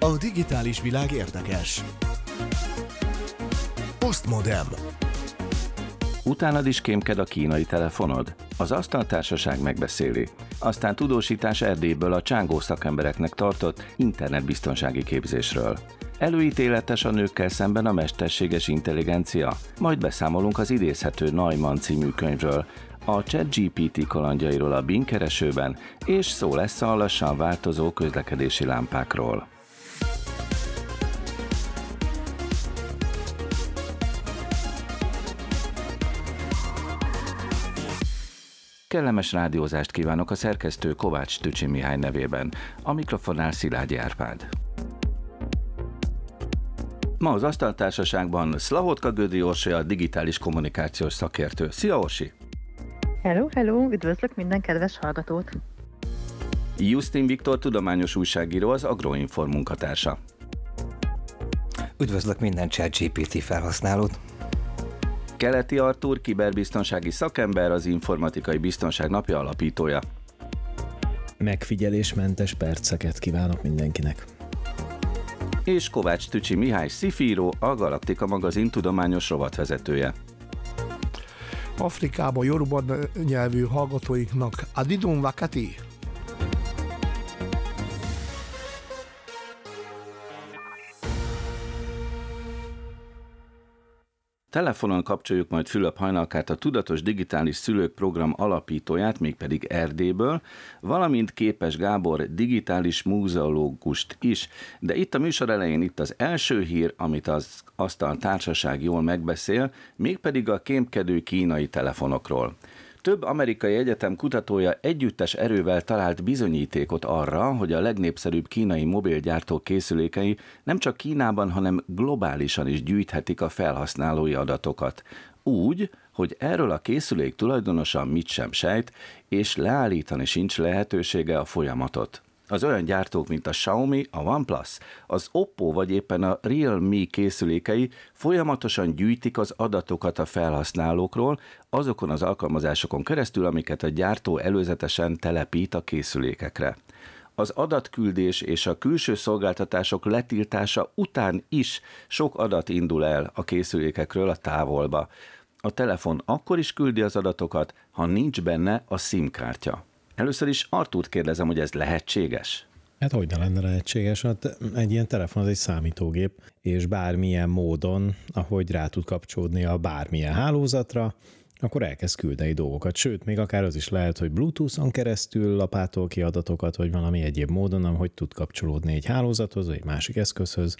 A digitális világ érdekes. Postmodem. Utánad is kémked a kínai telefonod? Az asztaltársaság megbeszéli. Aztán tudósítás Erdélyből a csángó szakembereknek tartott internetbiztonsági képzésről. Előítéletes a nőkkel szemben a mesterséges intelligencia, majd beszámolunk az idézhető Neumann című könyvről, a ChatGPT kalandjairól a Bing keresőben, és szó lesz a lassan változó közlekedési lámpákról. Kellemes rádiózást kívánok a szerkesztő Kovács Tücsi Mihály nevében, a mikrofonnál Szilágyi Árpád. Ma az Asztaltársaságban Szlahotka Gödi Orsi, a digitális kommunikációs szakértő. Szia Orsi! Hello, hello, üdvözlök minden kedves hallgatót! Justin Viktor tudományos újságíró, az Agroinform munkatársa. Üdvözlök minden ChatGPT felhasználót! Keleti Artur, kiberbiztonsági szakember, az Informatikai Biztonság Napja alapítója. Megfigyelésmentes perceket kívánok mindenkinek! És Kovács Tücsi Mihály Szifíró, a Galaktika magazin tudományos rovatvezetője. Afrikában Yoruba nyelvű hallgatóinknak Adidun Vakati Telefonon kapcsoljuk majd Fülöp Hajnalkát, a Tudatos Digitális Szülők Program alapítóját, mégpedig Erdélyből, valamint Képes Gábor digitális múzeológust is. De itt a műsor elején itt az első hír, amit az asztal társaság jól megbeszél, mégpedig a kémkedő kínai telefonokról. Több amerikai egyetem kutatója együttes erővel talált bizonyítékot arra, hogy a legnépszerűbb kínai mobilgyártók készülékei nem csak Kínában, hanem globálisan is gyűjthetik a felhasználói adatokat. Úgy, hogy erről a készülék tulajdonosa mit sem sejt, és leállítani sincs lehetősége a folyamatot. Az olyan gyártók, mint a Xiaomi, a OnePlus, az Oppo vagy éppen a Realme készülékei folyamatosan gyűjtik az adatokat a felhasználókról azokon az alkalmazásokon keresztül, amiket a gyártó előzetesen telepít a készülékekre. Az adatküldés és a külső szolgáltatások letiltása után is sok adat indul el a készülékekről a távolba. A telefon akkor is küldi az adatokat, ha nincs benne a SIM kártya. Először is Artúrt kérdezem, hogy ez lehetséges? Hát hogy ne lenne lehetséges? Hát egy ilyen telefon az egy számítógép, és bármilyen módon, ahogy rá tud kapcsolódni a bármilyen hálózatra, akkor elkezd küldeni dolgokat. Sőt, még akár az is lehet, hogy Bluetooth-on keresztül lapától ki adatokat, vagy valami egyéb módon, ahogy tud kapcsolódni egy hálózathoz, vagy egy másik eszközhöz.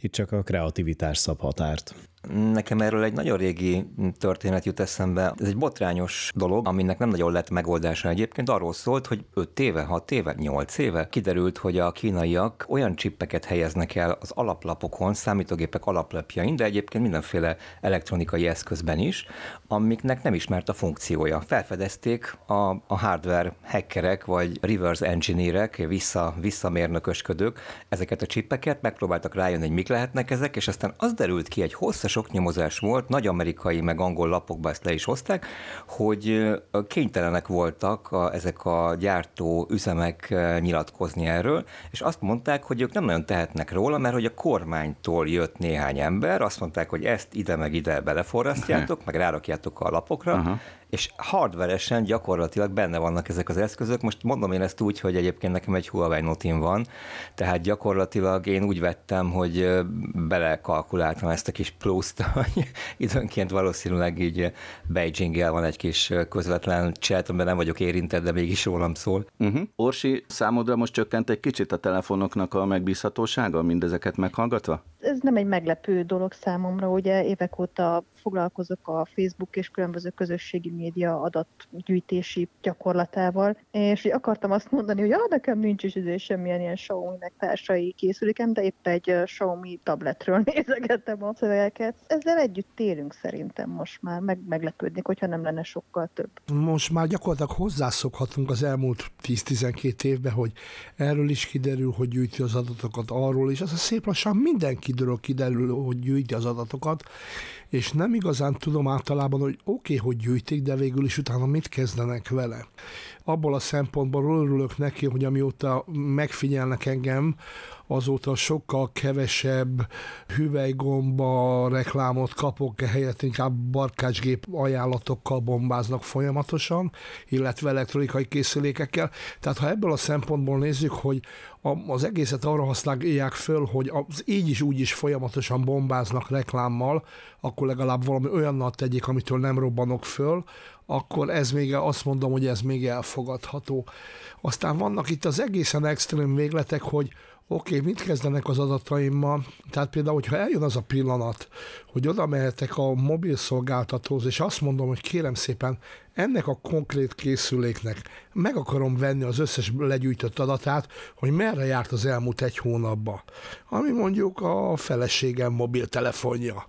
Itt csak a kreativitás szab határt. Nekem erről egy nagyon régi történet jut eszembe. Ez egy botrányos dolog, aminek nem nagyon lett megoldása egyébként. Arról szólt, hogy 5 éve, 6 éve, 8 éve kiderült, hogy a kínaiak olyan csippeket helyeznek el az alaplapokon, számítógépek alaplapjain, de egyébként mindenféle elektronikai eszközben is, amiknek nem ismert a funkciója. Felfedezték a, a hardware hackerek vagy reverse engineerek, vissza, visszamérnökösködők ezeket a csippeket, megpróbáltak rájönni, hogy mik lehetnek ezek, és aztán az derült ki egy hosszas sok nyomozás volt, nagy amerikai meg angol lapokba ezt le is hozták, hogy kénytelenek voltak a, ezek a gyártó üzemek nyilatkozni erről, és azt mondták, hogy ők nem nagyon tehetnek róla, mert hogy a kormánytól jött néhány ember, azt mondták, hogy ezt ide meg ide beleforrasztjátok, meg rárakjátok a lapokra, uh-huh és hardveresen gyakorlatilag benne vannak ezek az eszközök. Most mondom én ezt úgy, hogy egyébként nekem egy Huawei Note van, tehát gyakorlatilag én úgy vettem, hogy belekalkuláltam ezt a kis pluszt, hogy időnként valószínűleg így beijing van egy kis közvetlen chat, amiben nem vagyok érintett, de mégis rólam szól. Uh-huh. Orsi, számodra most csökkent egy kicsit a telefonoknak a megbízhatósága, mindezeket meghallgatva? Ez nem egy meglepő dolog számomra, ugye évek óta foglalkozok a Facebook és különböző közösségi média adatgyűjtési gyakorlatával, és akartam azt mondani, hogy ah, nekem nincs is izé semmilyen ilyen Xiaomi meg társai készülékem, de épp egy Xiaomi tabletről nézegettem a szövegeket. Ezzel együtt élünk szerintem most már, meg meglepődnék, hogyha nem lenne sokkal több. Most már gyakorlatilag hozzászokhatunk az elmúlt 10-12 évben, hogy erről is kiderül, hogy gyűjti az adatokat arról, és az a szép lassan mindenkiről kiderül, hogy gyűjti az adatokat, és nem igazán tudom általában, hogy oké, okay, hogy gyűjtik, de végül is utána mit kezdenek vele. Abból a szempontból örülök neki, hogy amióta megfigyelnek engem, azóta sokkal kevesebb hüvelygomba reklámot kapok, helyett inkább barkácsgép ajánlatokkal bombáznak folyamatosan, illetve elektronikai készülékekkel. Tehát ha ebből a szempontból nézzük, hogy az egészet arra használják föl, hogy az így is úgy is folyamatosan bombáznak reklámmal, akkor legalább valami olyannal tegyék, amitől nem robbanok föl, akkor ez még azt mondom, hogy ez még elfogadható. Aztán vannak itt az egészen extrém végletek, hogy oké, okay, mit kezdenek az adataimmal? Tehát például, hogyha eljön az a pillanat, hogy oda mehetek a mobil szolgáltatóhoz, és azt mondom, hogy kérem szépen, ennek a konkrét készüléknek meg akarom venni az összes legyűjtött adatát, hogy merre járt az elmúlt egy hónapban. Ami mondjuk a feleségem mobiltelefonja.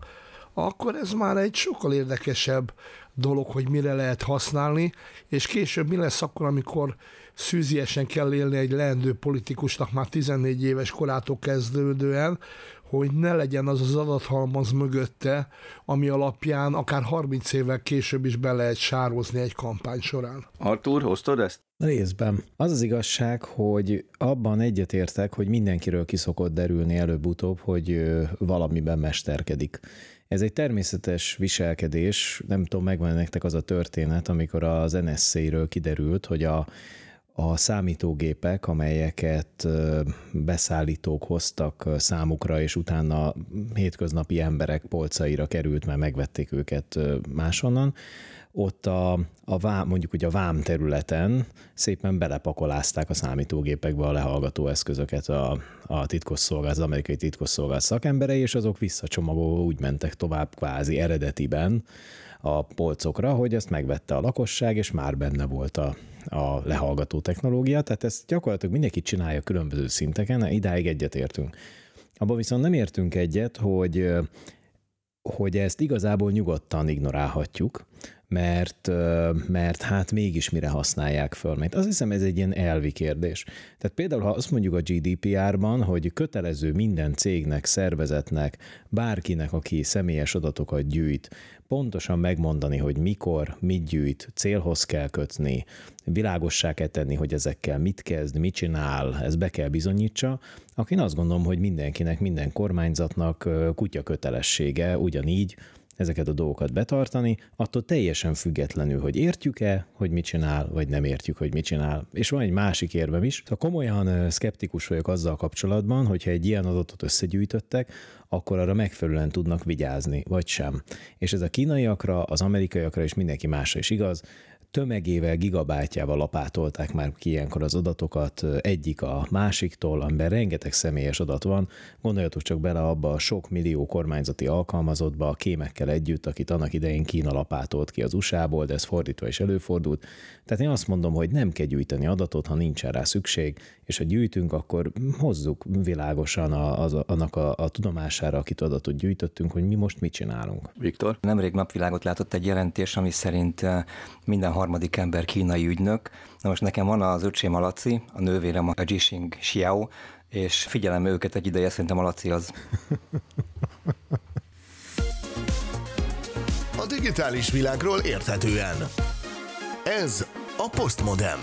Akkor ez már egy sokkal érdekesebb dolog, hogy mire lehet használni, és később mi lesz akkor, amikor szűziesen kell élni egy leendő politikusnak már 14 éves korától kezdődően, hogy ne legyen az az adathalmaz mögötte, ami alapján akár 30 évvel később is be lehet sározni egy kampány során. Artur, hoztad ezt? Részben. Az az igazság, hogy abban egyetértek, hogy mindenkiről kiszokott derülni előbb-utóbb, hogy valamiben mesterkedik. Ez egy természetes viselkedés, nem tudom, megvan nektek az a történet, amikor az NSZ-ről kiderült, hogy a a számítógépek, amelyeket beszállítók hoztak számukra, és utána hétköznapi emberek polcaira került, mert megvették őket máshonnan, ott a, a vám, mondjuk ugye a vám területen szépen belepakolázták a számítógépekbe a lehallgató eszközöket a, a titkosszolgálat, az amerikai titkosszolgálat szakemberei, és azok visszacsomagolva úgy mentek tovább kvázi eredetiben a polcokra, hogy ezt megvette a lakosság, és már benne volt a, a lehallgató technológia, tehát ezt gyakorlatilag mindenki csinálja különböző szinteken, idáig egyetértünk. Abban viszont nem értünk egyet, hogy hogy ezt igazából nyugodtan ignorálhatjuk, mert, mert hát mégis mire használják föl. Mert azt hiszem ez egy ilyen elvi kérdés. Tehát például, ha azt mondjuk a GDPR-ban, hogy kötelező minden cégnek, szervezetnek, bárkinek, aki személyes adatokat gyűjt, pontosan megmondani, hogy mikor, mit gyűjt, célhoz kell kötni, világossá kell tenni, hogy ezekkel mit kezd, mit csinál, ez be kell bizonyítsa, akkor én azt gondolom, hogy mindenkinek, minden kormányzatnak kutya kötelessége ugyanígy ezeket a dolgokat betartani, attól teljesen függetlenül, hogy értjük-e, hogy mit csinál, vagy nem értjük, hogy mit csinál. És van egy másik érvem is. Ha komolyan szkeptikus vagyok azzal kapcsolatban, hogyha egy ilyen adatot összegyűjtöttek, akkor arra megfelelően tudnak vigyázni, vagy sem. És ez a kínaiakra, az amerikaiakra és mindenki másra is igaz, tömegével, gigabájtjával lapátolták már ki ilyenkor az adatokat egyik a másiktól, amiben rengeteg személyes adat van. Gondoljatok csak bele abba a sok millió kormányzati alkalmazottba a kémekkel együtt, akit annak idején Kína lapátolt ki az USA-ból, de ez fordítva is előfordult. Tehát én azt mondom, hogy nem kell gyűjteni adatot, ha nincsen rá szükség, és ha gyűjtünk, akkor hozzuk világosan a, az, annak a, a tudomására, akit adatot gyűjtöttünk, hogy mi most mit csinálunk. Viktor? Nemrég napvilágot látott egy jelentés, ami szerint minden harmadik ember kínai ügynök. Na most nekem van az öcsém a Laci, a nővérem a Jixing Xiao, és figyelem őket egy ideje, szerintem a Laci az. A digitális világról érthetően. Ez a Postmodem.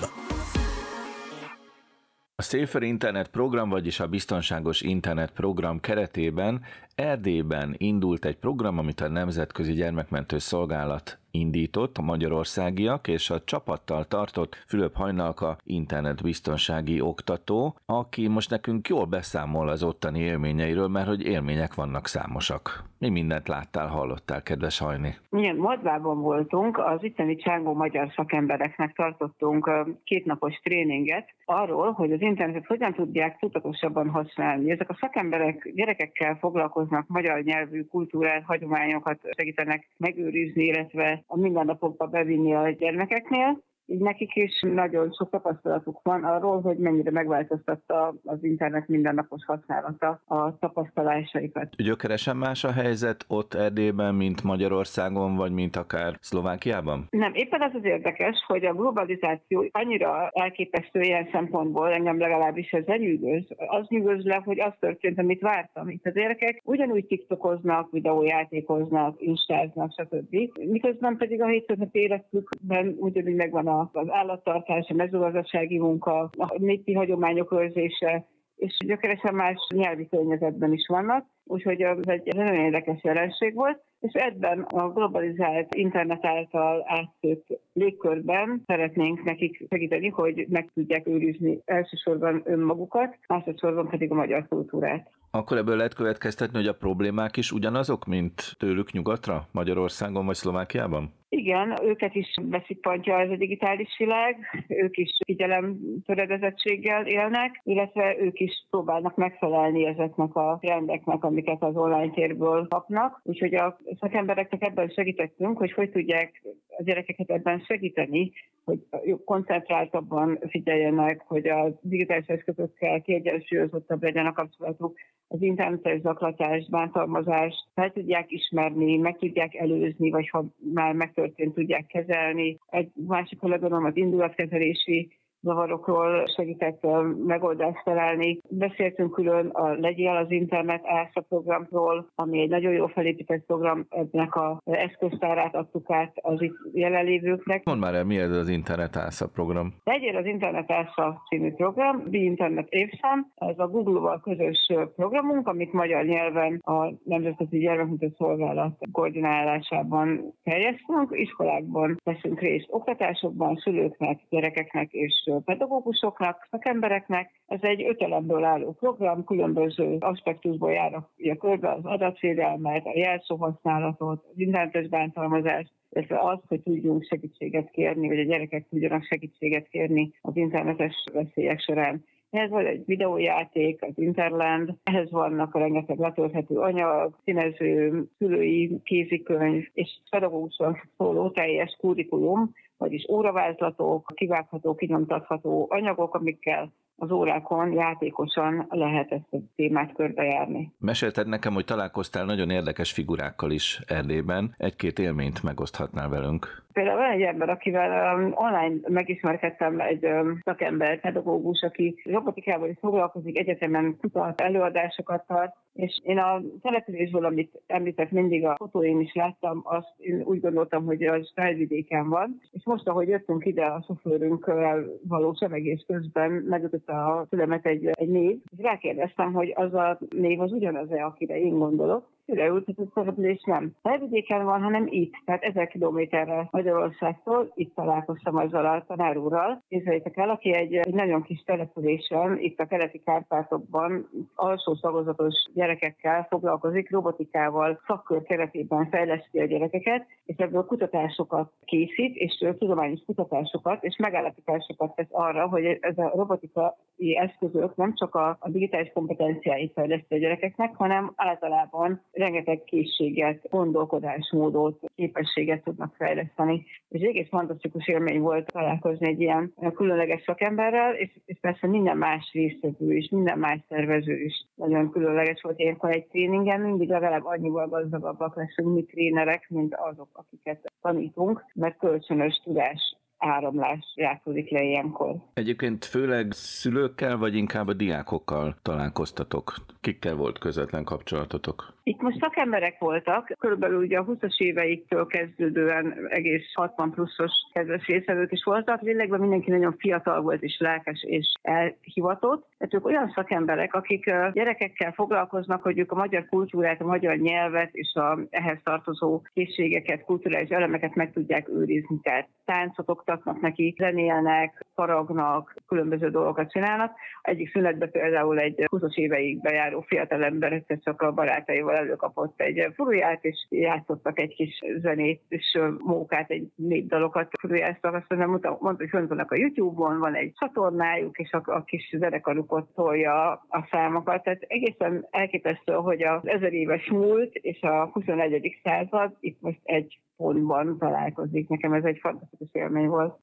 A Safer Internet program, vagyis a Biztonságos Internet program keretében Erdélyben indult egy program, amit a Nemzetközi Gyermekmentő Szolgálat indított a magyarországiak, és a csapattal tartott Fülöp Hajnalka internetbiztonsági oktató, aki most nekünk jól beszámol az ottani élményeiről, mert hogy élmények vannak számosak. Mi mindent láttál, hallottál, kedves Hajni? Igen, Madvában voltunk, az itteni csángó magyar szakembereknek tartottunk kétnapos tréninget arról, hogy az internetet hogyan tudják tudatosabban használni. Ezek a szakemberek gyerekekkel foglalkoznak, magyar nyelvű kultúrát, hagyományokat segítenek megőrizni, illetve a mindennapokba bevinni a gyermekeknél, így nekik is nagyon sok tapasztalatuk van arról, hogy mennyire megváltoztatta az internet mindennapos használata a tapasztalásaikat. Gyökeresen más a helyzet ott Erdélyben, mint Magyarországon, vagy mint akár Szlovákiában? Nem, éppen az az érdekes, hogy a globalizáció annyira elképesztő ilyen szempontból, engem legalábbis ez nyűgöz. Az nyűgöz le, hogy az történt, amit vártam. Itt az gyerekek ugyanúgy tiktokoznak, videójátékoznak, instáznak, stb. Miközben pedig a hétköznapi életükben ugyanúgy megvan az állattartás, a mezőgazdasági munka, a népi hagyományok őrzése, és gyökeresen más nyelvi környezetben is vannak, úgyhogy ez egy nagyon érdekes jelenség volt, és ebben a globalizált internet által átszőtt légkörben szeretnénk nekik segíteni, hogy meg tudják őrizni elsősorban önmagukat, másodszorban pedig a magyar kultúrát. Akkor ebből lehet következtetni, hogy a problémát is ugyanazok, mint tőlük nyugatra, Magyarországon vagy Szlovákiában? Igen, őket is beszippantja ez a digitális világ, ők is figyelem töredezettséggel élnek, illetve ők is próbálnak megfelelni ezeknek a trendeknek, amiket az online térből kapnak. Úgyhogy a szakembereknek ebben segítettünk, hogy hogy tudják a gyerekeket ebben segíteni, hogy koncentráltabban figyeljenek, hogy a digitális eszközökkel kiegyensúlyozottabb legyen a kapcsolatuk, az internetes zaklatást, bántalmazást fel tudják ismerni, meg tudják előzni, vagy ha már megtörtént, tudják kezelni. Egy másik kolléganom az indulatkezelési zavarokról segített megoldást találni. Beszéltünk külön a Legyél az Internet ÁSZA programról, ami egy nagyon jó felépített program, ennek a eszköztárát adtuk át az itt jelenlévőknek. Mondd már el, mi ez az Internet ÁSZA program? Legyél az Internet ÁSZA című program, Be Internet évszám, ez a Google-val közös programunk, amit magyar nyelven a Nemzetközi Gyermekmutató Szolgálat koordinálásában terjesztünk. Iskolákban veszünk részt oktatásokban, szülőknek, gyerekeknek és pedagógusoknak, szakembereknek. Ez egy öt elemből álló program, különböző aspektusból járja körbe az adatvédelmet, a jelszóhasználatot, az internetes bántalmazást, illetve az, hogy tudjunk segítséget kérni, vagy a gyerekek tudjanak segítséget kérni az internetes veszélyek során. Ehhez van egy videójáték, az Interland, ehhez vannak a rengeteg letölthető anyag, színező, szülői kézikönyv, és pedagógusan szóló teljes kurikulum, vagyis óravázlatok, kivágható, kinyomtatható anyagok, amikkel az órákon játékosan lehet ezt a témát körbejárni. Mesélted nekem, hogy találkoztál nagyon érdekes figurákkal is Erdélyben. Egy-két élményt megoszthatnál velünk. Például van egy ember, akivel um, online megismerkedtem, egy um, szakember, pedagógus, aki robotikával is foglalkozik, egyetemen kutat, előadásokat tart, és én a településből, amit említett, mindig a fotóim is láttam, azt én úgy gondoltam, hogy az felvidéken van, és most, ahogy jöttünk ide a sofőrünkkel való szemegés közben, megütött a fülemet egy, egy név, és rákérdeztem, hogy az a név az ugyanaz-e, akire én gondolok, a szereplés nem felvidéken van, hanem itt, tehát ezer kilométerre Magyarországtól, itt találkoztam azzal a tanárúrral. Képzeljétek el, aki egy, egy nagyon kis településen, itt a keleti Kárpátokban alsó szagozatos gyerekekkel foglalkozik, robotikával, szakkör keretében fejleszti a gyerekeket, és ebből kutatásokat készít, és tudományos kutatásokat, és megállapításokat tesz arra, hogy ez a robotikai eszközök nem csak a, a digitális kompetenciáit fejleszti a gyerekeknek, hanem általában rengeteg készséget, gondolkodásmódot, képességet tudnak fejleszteni. És egész fantasztikus élmény volt találkozni egy ilyen különleges szakemberrel, és, és persze minden más résztvevő is, minden más szervező is nagyon különleges volt. Ilyenkor egy tréningen mindig legalább annyival gazdagabbak leszünk mi trénerek, mint azok, akiket tanítunk, mert kölcsönös tudás áramlás játszódik le ilyenkor. Egyébként főleg szülőkkel, vagy inkább a diákokkal találkoztatok? Kikkel volt közvetlen kapcsolatotok? Itt most szakemberek voltak, körülbelül ugye a 20-as éveiktől kezdődően egész 60 pluszos kedves részvevők is voltak. Lélekben mindenki nagyon fiatal volt és lelkes és elhivatott. Tehát ők olyan szakemberek, akik gyerekekkel foglalkoznak, hogy ők a magyar kultúrát, a magyar nyelvet és a ehhez tartozó készségeket, kulturális elemeket meg tudják őrizni. Tehát táncot oktatnak neki, zenélnek, faragnak, különböző dolgokat csinálnak. Egyik szünetben például egy 20 éveig bejáró fiatalember egyszer csak a barátaival előkapott egy furuját, és játszottak egy kis zenét, és mókát, egy népdalokat furujáztak. Azt mondom, mondta, mondta, hogy fönt vannak a YouTube-on, van egy csatornájuk, és a, a kis zenekaruk ott tolja a számokat. Tehát egészen elképesztő, hogy az ezer éves múlt és a 21. század itt most egy pontban találkozik. Nekem ez egy fantasztikus élmény volt.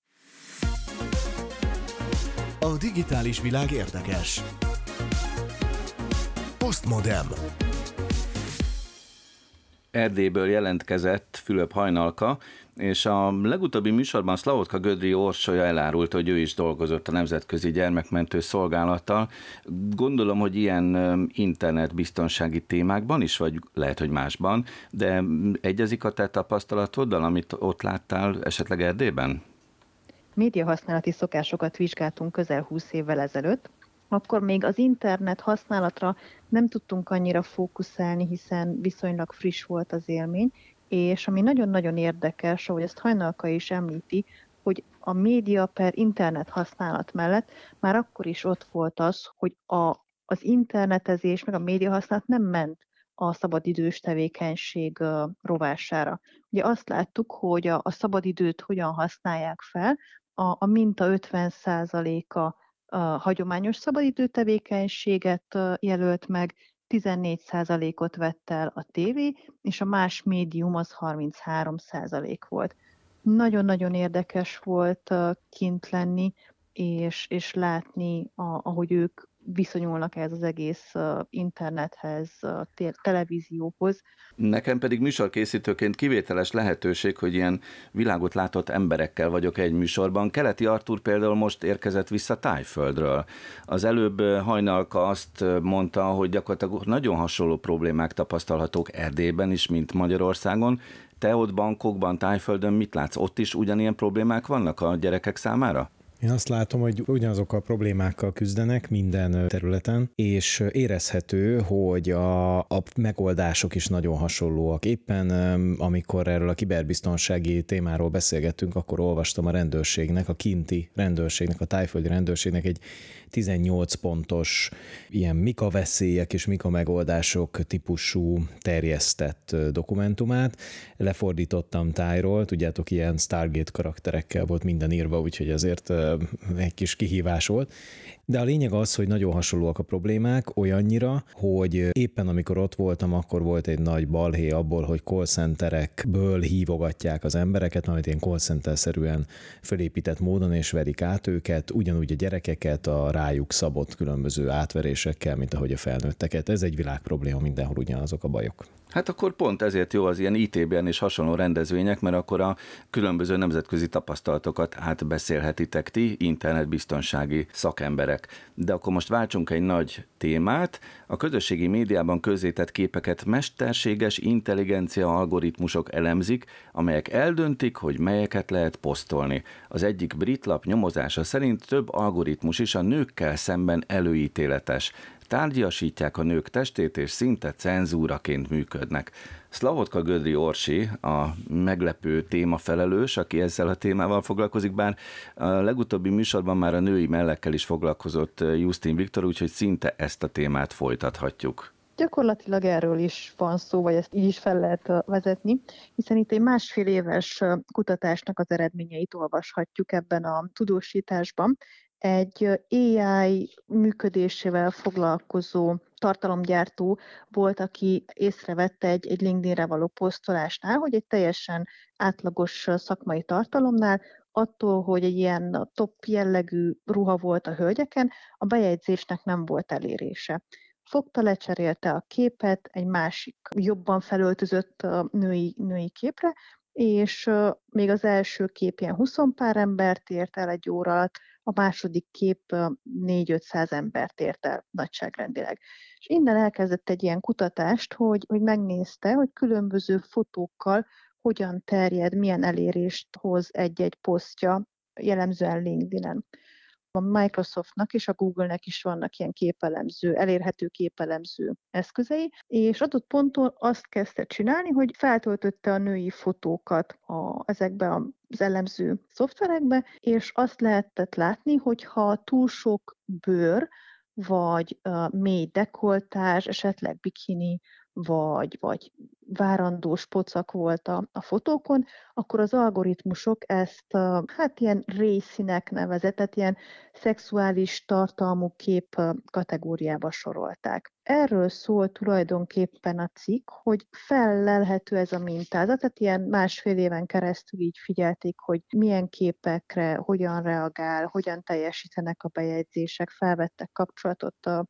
A digitális világ érdekes. Postmodem. Erdélyből jelentkezett Fülöp Hajnalka, és a legutóbbi műsorban Szlavotka Gödri Orsolya elárult, hogy ő is dolgozott a Nemzetközi Gyermekmentő Szolgálattal. Gondolom, hogy ilyen internetbiztonsági témákban is, vagy lehet, hogy másban, de egyezik a te tapasztalatoddal, amit ott láttál esetleg Erdélyben? Médiahasználati szokásokat vizsgáltunk közel 20 évvel ezelőtt, akkor még az internet használatra nem tudtunk annyira fókuszálni, hiszen viszonylag friss volt az élmény, és ami nagyon-nagyon érdekes, ahogy ezt Hajnalka is említi, hogy a média per internet használat mellett már akkor is ott volt az, hogy a, az internetezés, meg a média használat nem ment a szabadidős tevékenység rovására. Ugye azt láttuk, hogy a, a szabadidőt hogyan használják fel, a, a minta 50%-a a hagyományos szabadidő tevékenységet jelölt meg, 14%-ot vett el a tévé, és a más médium az 33% volt. Nagyon-nagyon érdekes volt kint lenni, és, és látni, a, ahogy ők viszonyulnak ez az egész internethez, televízióhoz. Nekem pedig műsorkészítőként kivételes lehetőség, hogy ilyen világot látott emberekkel vagyok egy műsorban. Keleti Artur például most érkezett vissza Tájföldről. Az előbb hajnalka azt mondta, hogy gyakorlatilag nagyon hasonló problémák tapasztalhatók Erdélyben is, mint Magyarországon. Te ott bankokban, Tájföldön mit látsz? Ott is ugyanilyen problémák vannak a gyerekek számára? Én azt látom, hogy ugyanazokkal a problémákkal küzdenek minden területen, és érezhető, hogy a, a megoldások is nagyon hasonlóak. Éppen amikor erről a kiberbiztonsági témáról beszélgettünk, akkor olvastam a rendőrségnek, a kinti rendőrségnek, a tájföldi rendőrségnek egy 18 pontos ilyen mika veszélyek és mika megoldások típusú terjesztett dokumentumát. Lefordítottam tájról, tudjátok, ilyen Stargate karakterekkel volt minden írva, úgyhogy ezért egy kis kihívás volt. De a lényeg az, hogy nagyon hasonlóak a problémák, olyannyira, hogy éppen amikor ott voltam, akkor volt egy nagy balhé abból, hogy call centerekből hívogatják az embereket, amit ilyen call center-szerűen fölépített módon, és verik át őket, ugyanúgy a gyerekeket a rájuk szabott különböző átverésekkel, mint ahogy a felnőtteket. Ez egy világ probléma, mindenhol ugyanazok a bajok. Hát akkor pont ezért jó az ilyen ITB-en és hasonló rendezvények, mert akkor a különböző nemzetközi tapasztalatokat átbeszélhetitek ti, internetbiztonsági szakemberek. De akkor most váltsunk egy nagy témát. A közösségi médiában közzétett képeket mesterséges intelligencia algoritmusok elemzik, amelyek eldöntik, hogy melyeket lehet posztolni. Az egyik brit lap nyomozása szerint több algoritmus is a nőkkel szemben előítéletes tárgyasítják a nők testét, és szinte cenzúraként működnek. Szlavotka Gödri Orsi, a meglepő témafelelős, aki ezzel a témával foglalkozik, bár a legutóbbi műsorban már a női mellekkel is foglalkozott Justin Viktor, úgyhogy szinte ezt a témát folytathatjuk. Gyakorlatilag erről is van szó, vagy ezt így is fel lehet vezetni, hiszen itt egy másfél éves kutatásnak az eredményeit olvashatjuk ebben a tudósításban, egy AI működésével foglalkozó tartalomgyártó volt, aki észrevette egy, egy LinkedInre való posztolásnál, hogy egy teljesen átlagos szakmai tartalomnál attól, hogy egy ilyen top jellegű ruha volt a hölgyeken, a bejegyzésnek nem volt elérése. Fogta, lecserélte a képet egy másik, jobban felöltözött női, női képre, és még az első kép ilyen 20 pár embert ért el egy óra alatt, a második kép 4-500 embert ért el nagyságrendileg. És innen elkezdett egy ilyen kutatást, hogy, hogy megnézte, hogy különböző fotókkal hogyan terjed, milyen elérést hoz egy-egy posztja, jellemzően LinkedIn-en a Microsoftnak és a Google-nek is vannak ilyen képelemző, elérhető képelemző eszközei, és adott ponton azt kezdte csinálni, hogy feltöltötte a női fotókat a, ezekbe az elemző szoftverekbe, és azt lehetett látni, hogy ha túl sok bőr, vagy uh, mély dekoltás, esetleg bikini, vagy, vagy várandós pocak volt a, a fotókon, akkor az algoritmusok ezt hát ilyen részszínek nevezett, tehát ilyen szexuális tartalmú kép kategóriába sorolták. Erről szól tulajdonképpen a cikk, hogy fellelhető ez a mintázat, tehát ilyen másfél éven keresztül így figyelték, hogy milyen képekre, hogyan reagál, hogyan teljesítenek a bejegyzések, felvettek kapcsolatot a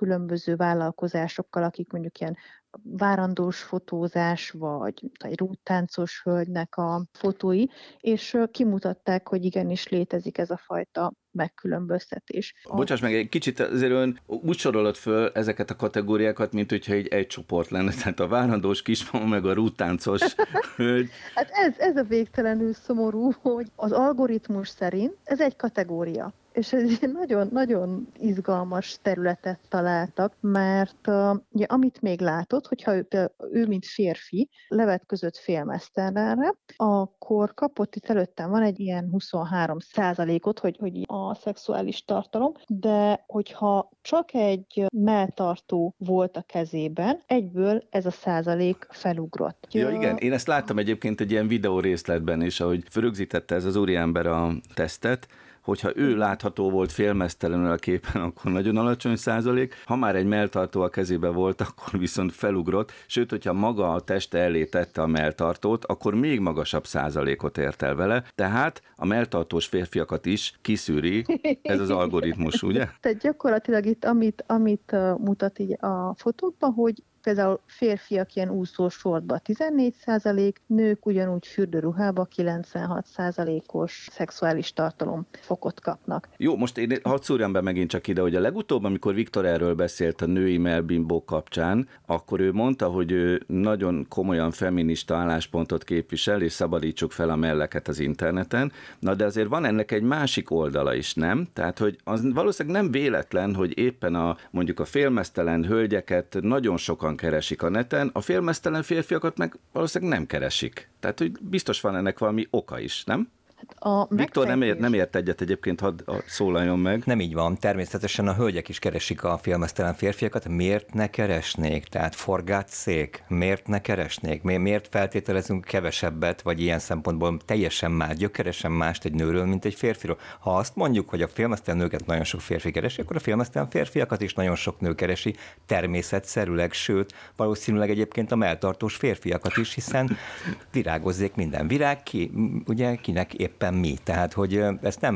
különböző vállalkozásokkal, akik mondjuk ilyen várandós fotózás, vagy egy rúttáncos hölgynek a fotói, és kimutatták, hogy igenis létezik ez a fajta megkülönböztetés. Bocsáss meg, egy kicsit azért ön úgy sorolod föl ezeket a kategóriákat, mint hogyha egy, egy csoport lenne, tehát a várandós kismama meg a rúttáncos hölgy. hát ez, ez a végtelenül szomorú, hogy az algoritmus szerint ez egy kategória és egy nagyon-nagyon izgalmas területet találtak, mert ugye, amit még látott, hogyha ő, ő, mint férfi, levetközött félmesztelenre, akkor kapott itt előttem van egy ilyen 23 százalékot, hogy, hogy a szexuális tartalom, de hogyha csak egy melltartó volt a kezében, egyből ez a százalék felugrott. Ja, igen, én ezt láttam egyébként egy ilyen videó részletben is, ahogy rögzítette ez az úriember a tesztet, hogyha ő látható volt félmeztelenül a képen, akkor nagyon alacsony százalék, ha már egy melltartó a kezébe volt, akkor viszont felugrott, sőt, hogyha maga a teste elé tette a melltartót, akkor még magasabb százalékot ért el vele, tehát a melltartós férfiakat is kiszűri ez az algoritmus, ugye? Tehát gyakorlatilag itt, amit, amit mutat így a fotókban, hogy például férfiak ilyen úszós sortba 14 százalék, nők ugyanúgy fürdőruhába 96 százalékos szexuális tartalom fokot kapnak. Jó, most én hadd szúrjam be megint csak ide, hogy a legutóbb, amikor Viktor erről beszélt a női melbimbó kapcsán, akkor ő mondta, hogy ő nagyon komolyan feminista álláspontot képvisel, és szabadítsuk fel a melleket az interneten. Na de azért van ennek egy másik oldala is, nem? Tehát, hogy az valószínűleg nem véletlen, hogy éppen a mondjuk a félmeztelen hölgyeket nagyon sokan sokan keresik a neten, a félmeztelen férfiakat meg valószínűleg nem keresik. Tehát, hogy biztos van ennek valami oka is, nem? A Viktor nem ért, nem ért egyet egyébként, hadd szólaljon meg. Nem így van. Természetesen a hölgyek is keresik a filmesztelen férfiakat. Miért ne keresnék? Tehát forgát szék. Miért ne keresnék? Miért feltételezünk kevesebbet, vagy ilyen szempontból teljesen más, gyökeresen mást egy nőről, mint egy férfiról? Ha azt mondjuk, hogy a filmesztelen nőket nagyon sok férfi keresi, akkor a filmesztelen férfiakat is nagyon sok nő keresi, természetszerűleg, sőt, valószínűleg egyébként a melltartós férfiakat is, hiszen virágozzék minden virág, ki, ugye kinek épp éppen mi. Tehát, hogy ezt nem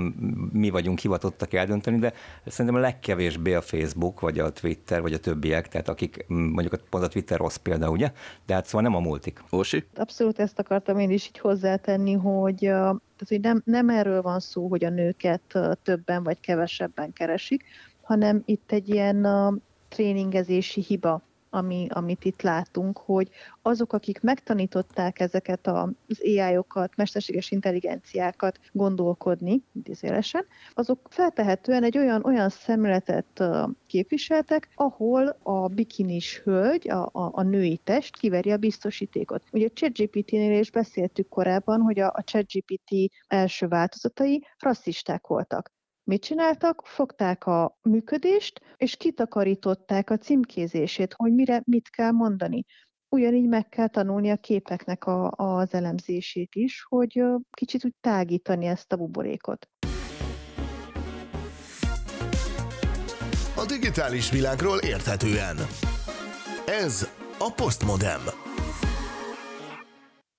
mi vagyunk hivatottak eldönteni, de szerintem a legkevésbé a Facebook, vagy a Twitter, vagy a többiek, tehát akik mondjuk pont a Twitter rossz példa, ugye? De hát szóval nem a multik. Orsi? Abszolút ezt akartam én is így hozzátenni, hogy tehát, hogy nem, nem erről van szó, hogy a nőket többen vagy kevesebben keresik, hanem itt egy ilyen tréningezési hiba ami, amit itt látunk, hogy azok, akik megtanították ezeket az AI-okat, mesterséges intelligenciákat gondolkodni, idézélesen, azok feltehetően egy olyan, olyan szemléletet képviseltek, ahol a bikinis hölgy, a, a, a női test kiveri a biztosítékot. Ugye a ChatGPT-nél is beszéltük korábban, hogy a, a ChatGPT első változatai rasszisták voltak. Mit csináltak? Fogták a működést, és kitakarították a címkézését, hogy mire mit kell mondani. Ugyanígy meg kell tanulni a képeknek a, az elemzését is, hogy kicsit úgy tágítani ezt a buborékot. A digitális világról érthetően. Ez a Postmodem.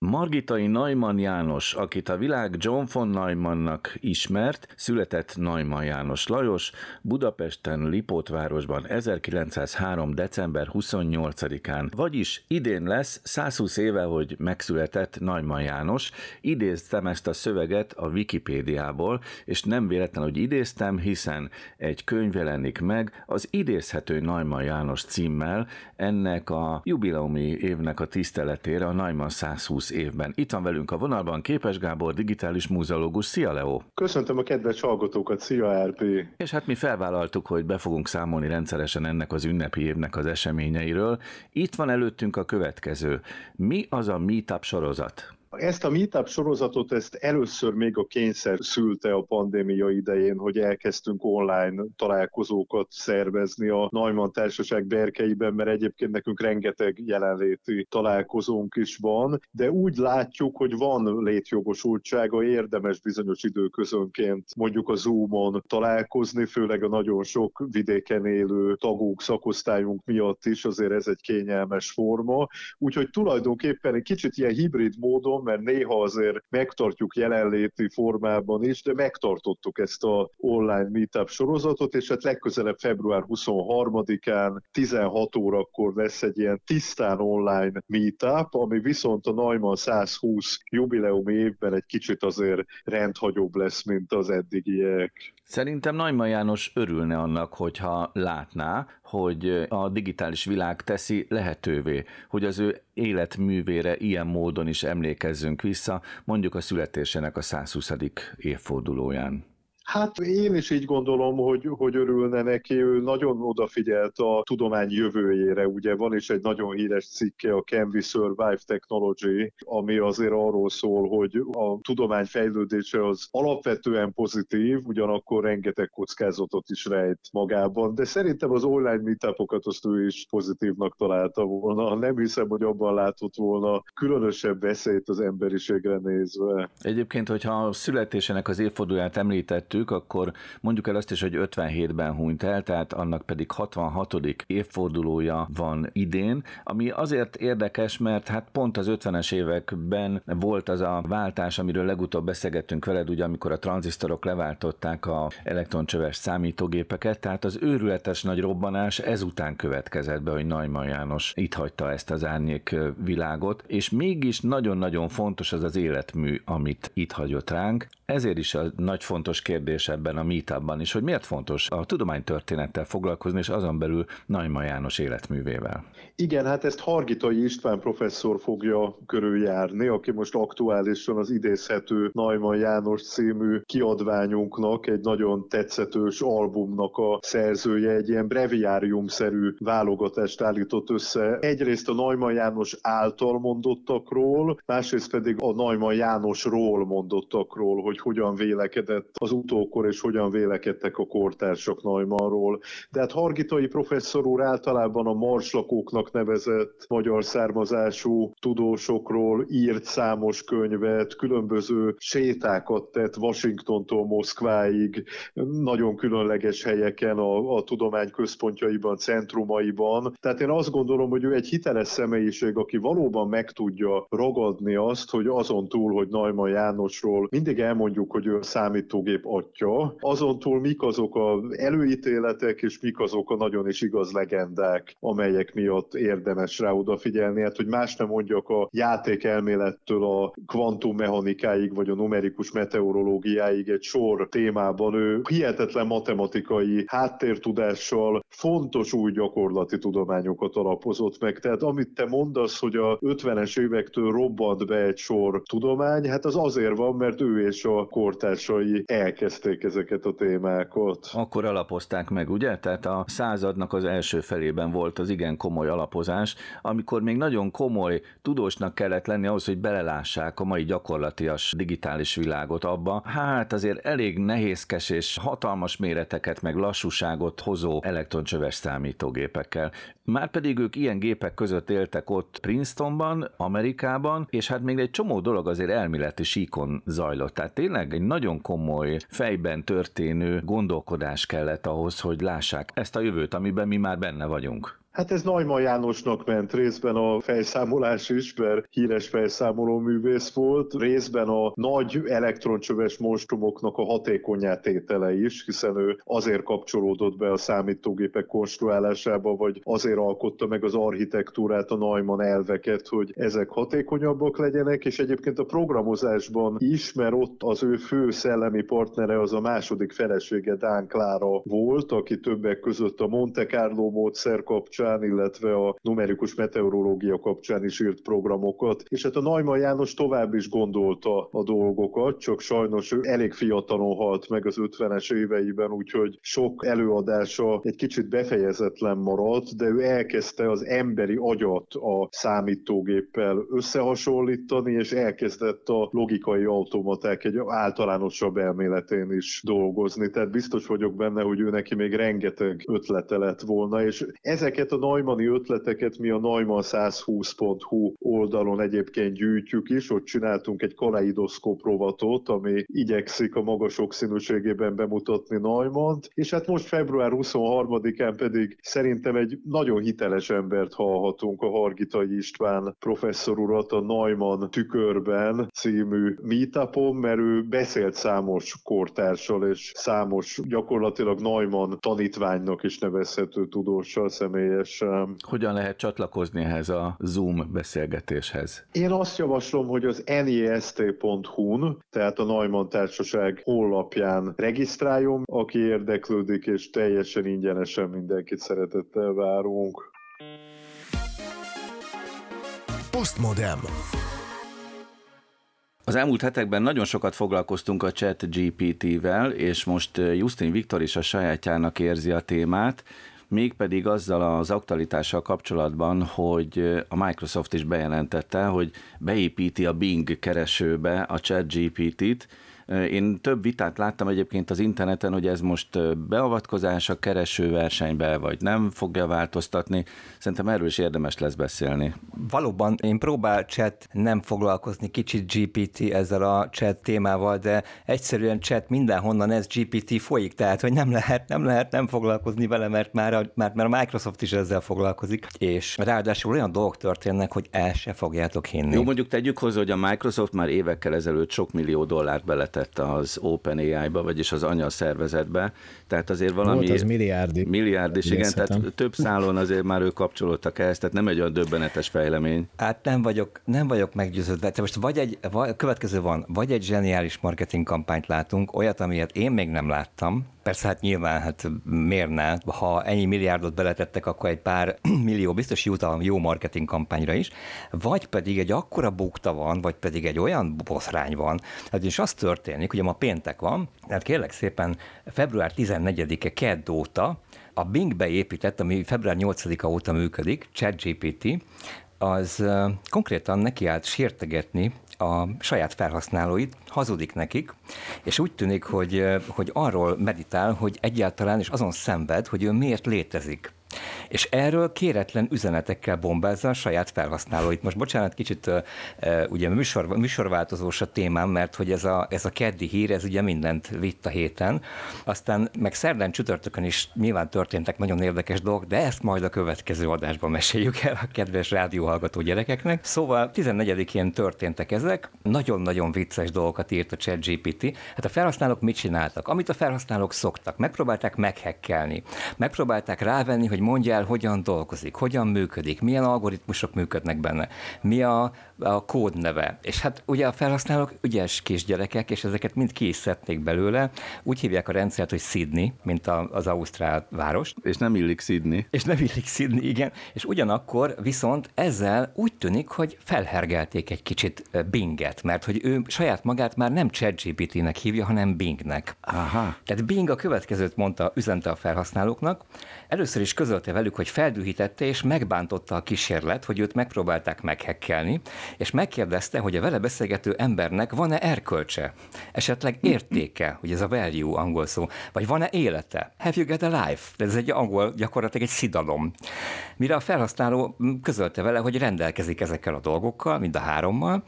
Margitai Neumann János, akit a világ John von Neumannnak ismert, született Neumann János Lajos, Budapesten, Lipótvárosban 1903. december 28-án, vagyis idén lesz 120 éve, hogy megszületett Neumann János. Idéztem ezt a szöveget a Wikipédiából, és nem véletlen, hogy idéztem, hiszen egy könyv jelenik meg az idézhető Neumann János címmel, ennek a jubileumi évnek a tiszteletére a Neumann 120 évben. Itt van velünk a vonalban Képes Gábor, digitális múzeológus. Szia, Leo! Köszöntöm a kedves hallgatókat, szia, RP! És hát mi felvállaltuk, hogy be fogunk számolni rendszeresen ennek az ünnepi évnek az eseményeiről. Itt van előttünk a következő. Mi az a Meetup sorozat? Ezt a Meetup sorozatot ezt először még a kényszer szülte a pandémia idején, hogy elkezdtünk online találkozókat szervezni a Neumann Társaság berkeiben, mert egyébként nekünk rengeteg jelenléti találkozónk is van, de úgy látjuk, hogy van létjogosultsága, érdemes bizonyos időközönként mondjuk a Zoom-on találkozni, főleg a nagyon sok vidéken élő tagunk, szakosztályunk miatt is, azért ez egy kényelmes forma. Úgyhogy tulajdonképpen egy kicsit ilyen hibrid módon, mert néha azért megtartjuk jelenléti formában is, de megtartottuk ezt a online meetup sorozatot, és hát legközelebb február 23-án 16 órakor lesz egy ilyen tisztán online meetup, ami viszont a Neumann 120 jubileumi évben egy kicsit azért rendhagyóbb lesz, mint az eddigiek. Szerintem Najma János örülne annak, hogyha látná, hogy a digitális világ teszi lehetővé, hogy az ő életművére ilyen módon is emlékezzünk vissza, mondjuk a születésének a 120. évfordulóján. Hát én is így gondolom, hogy, hogy örülne neki, ő nagyon odafigyelt a tudomány jövőjére. Ugye van is egy nagyon híres cikke, a Can We Survive Technology, ami azért arról szól, hogy a tudomány fejlődése az alapvetően pozitív, ugyanakkor rengeteg kockázatot is rejt magában, de szerintem az online meetupokat azt ő is pozitívnak találta volna. Nem hiszem, hogy abban látott volna különösebb veszélyt az emberiségre nézve. Egyébként, hogyha a születésének az évfordulóját említett említettük, akkor mondjuk el azt is, hogy 57-ben hunyt el, tehát annak pedig 66. évfordulója van idén, ami azért érdekes, mert hát pont az 50-es években volt az a váltás, amiről legutóbb beszélgettünk veled, ugye amikor a tranzisztorok leváltották a elektroncsöves számítógépeket, tehát az őrületes nagy robbanás ezután következett be, hogy Neumann János itt hagyta ezt az árnyék világot, és mégis nagyon-nagyon fontos az az életmű, amit itt hagyott ránk. Ezért is a nagy fontos kérdés ebben a meetupban is, hogy miért fontos a tudománytörténettel foglalkozni, és azon belül Naima János életművével. Igen, hát ezt Hargitai István professzor fogja körüljárni, aki most aktuálisan az idézhető Naima János című kiadványunknak, egy nagyon tetszetős albumnak a szerzője, egy ilyen breviárium-szerű válogatást állított össze. Egyrészt a Naima János által mondottakról, másrészt pedig a Naima Jánosról mondottakról, hogy hogyan vélekedett az utókor, és hogyan vélekedtek a kortársak Naimannról. De hát Hargitai professzor úr általában a marslakóknak nevezett magyar származású tudósokról írt számos könyvet, különböző sétákat tett Washingtontól Moszkváig, nagyon különleges helyeken, a, a tudomány központjaiban, centrumaiban. Tehát én azt gondolom, hogy ő egy hiteles személyiség, aki valóban meg tudja ragadni azt, hogy azon túl, hogy Naima Jánosról mindig elmondjuk, hogy ő a számítógép atya, azon túl mik azok az előítéletek, és mik azok a nagyon is igaz legendák, amelyek miatt érdemes rá odafigyelni. Hát, hogy más nem mondjak a játék elmélettől a kvantummechanikáig, vagy a numerikus meteorológiáig egy sor témában ő hihetetlen matematikai háttértudással fontos új gyakorlati tudományokat alapozott meg. Tehát amit te mondasz, hogy a 50-es évektől robbant be egy sor tudomány, hát az azért van, mert ő és a kortársai elkezdték ezeket a témákat. Akkor alapozták meg, ugye? Tehát a századnak az első felében volt az igen komoly alapozás, amikor még nagyon komoly tudósnak kellett lenni ahhoz, hogy belelássák a mai gyakorlatias digitális világot abba. Hát azért elég nehézkes és hatalmas méreteket, meg lassúságot hozó elektroncsöves számítógépekkel. Márpedig ők ilyen gépek között éltek ott Princetonban, Amerikában, és hát még egy csomó dolog azért elméleti síkon zajlott. Tehát tényleg egy nagyon komoly fejben történő gondolkodás kellett ahhoz, hogy lássák ezt a jövőt, amiben mi már benne vagyunk. Hát ez Najman Jánosnak ment részben a fejszámolás is, mert híres fejszámoló művész volt, részben a nagy elektroncsöves monstrumoknak a hatékonyátétele is, hiszen ő azért kapcsolódott be a számítógépek konstruálásába, vagy azért alkotta meg az architektúrát, a Neumann elveket, hogy ezek hatékonyabbak legyenek, és egyébként a programozásban is, mert ott az ő fő szellemi partnere az a második felesége Dán Klára volt, aki többek között a Monte Carlo módszer kapcsán kapcsán, illetve a numerikus meteorológia kapcsán is írt programokat, és hát a Neumann János tovább is gondolta a dolgokat, csak sajnos ő elég fiatalon halt meg az 50-es éveiben, úgyhogy sok előadása egy kicsit befejezetlen maradt, de ő elkezdte az emberi agyat a számítógéppel összehasonlítani, és elkezdett a logikai automaták egy általánosabb elméletén is dolgozni. Tehát biztos vagyok benne, hogy ő neki még rengeteg ötlete lett volna, és ezeket a Neumanni ötleteket mi a neumann120.hu oldalon egyébként gyűjtjük is, ott csináltunk egy kaleidoszkóp rovatot, ami igyekszik a magas sokszínűségében bemutatni Neumann-t, és hát most február 23-án pedig szerintem egy nagyon hiteles embert hallhatunk a Hargitai István professzor urat a Neumann tükörben című meetupon, mert ő beszélt számos kortársal és számos gyakorlatilag Neumann tanítványnak is nevezhető tudóssal személyesen. Hogyan lehet csatlakozni ehhez a Zoom beszélgetéshez? Én azt javaslom, hogy az nist.hu-n, tehát a Neumann Társaság honlapján regisztráljon, aki érdeklődik, és teljesen ingyenesen mindenkit szeretettel várunk. Postmodem. Az elmúlt hetekben nagyon sokat foglalkoztunk a chat GPT-vel, és most Justin Viktor is a sajátjának érzi a témát, mégpedig azzal az aktualitással kapcsolatban, hogy a Microsoft is bejelentette, hogy beépíti a Bing keresőbe a chat GPT-t, én több vitát láttam egyébként az interneten, hogy ez most beavatkozás a keresőversenybe, vagy nem fogja változtatni. Szerintem erről is érdemes lesz beszélni. Valóban én próbál chat nem foglalkozni kicsit GPT ezzel a chat témával, de egyszerűen chat mindenhonnan ez GPT folyik, tehát hogy nem lehet, nem lehet nem foglalkozni vele, mert már a, mert, mert a Microsoft is ezzel foglalkozik, és ráadásul olyan dolgok történnek, hogy el se fogjátok hinni. Jó, mondjuk tegyük hozzá, hogy a Microsoft már évekkel ezelőtt sok millió dollárt belet beletett az OpenAI-ba, vagyis az anya szervezetbe, tehát azért valami... Volt az milliárdi. Milliárd is, igen, tehát több szálon azért már ők kapcsolódtak ehhez, tehát nem egy olyan döbbenetes fejlemény. Hát nem vagyok, nem vagyok meggyőződve. Te most vagy egy, vagy, következő van, vagy egy zseniális marketing kampányt látunk, olyat, amilyet én még nem láttam, Persze, hát nyilván, hát miért ne? Ha ennyi milliárdot beletettek, akkor egy pár millió biztos jut a jó marketing kampányra is, vagy pedig egy akkora bukta van, vagy pedig egy olyan boszrány van, hát is az történik, hogy ma péntek van, tehát kérlek szépen február 14-e kedd óta a Bing beépített, ami február 8-a óta működik, ChatGPT, az konkrétan nekiállt sértegetni a saját felhasználóit, hazudik nekik, és úgy tűnik, hogy, hogy arról meditál, hogy egyáltalán is azon szenved, hogy ő miért létezik. És erről kéretlen üzenetekkel bombázza a saját felhasználóit. Most bocsánat, kicsit ugye műsor, műsorváltozós a témám, mert hogy ez a, ez a keddi hír, ez ugye mindent vitt a héten. Aztán meg szerdán csütörtökön is nyilván történtek nagyon érdekes dolgok, de ezt majd a következő adásban meséljük el a kedves rádióhallgató gyerekeknek. Szóval 14-én történtek ezek, nagyon-nagyon vicces dolgokat írt a ChatGPT. Hát a felhasználók mit csináltak? Amit a felhasználók szoktak, megpróbálták meghekkelni, megpróbálták rávenni, hogy mondja el, hogyan dolgozik, hogyan működik, milyen algoritmusok működnek benne, mi a, a kódneve. És hát ugye a felhasználók ügyes kisgyerekek, és ezeket mind ki is szedték belőle. Úgy hívják a rendszert, hogy Sydney, mint a, az Ausztrál város. És nem illik Sydney. És nem illik Sydney, igen. És ugyanakkor viszont ezzel úgy tűnik, hogy felhergelték egy kicsit Binget, mert hogy ő saját magát már nem ChatGPT-nek hívja, hanem Bingnek. Aha. Tehát Bing a következőt mondta, üzente a felhasználóknak. Először is közölte velük, hogy feldühítette és megbántotta a kísérlet, hogy őt megpróbálták meghekkelni, és megkérdezte, hogy a vele beszélgető embernek van-e erkölcse, esetleg értéke, hogy ez a value angol szó, vagy van-e élete? Have you got a life? Ez egy angol, gyakorlatilag egy szidalom. Mire a felhasználó közölte vele, hogy rendelkezik ezekkel a dolgokkal, mind a hárommal,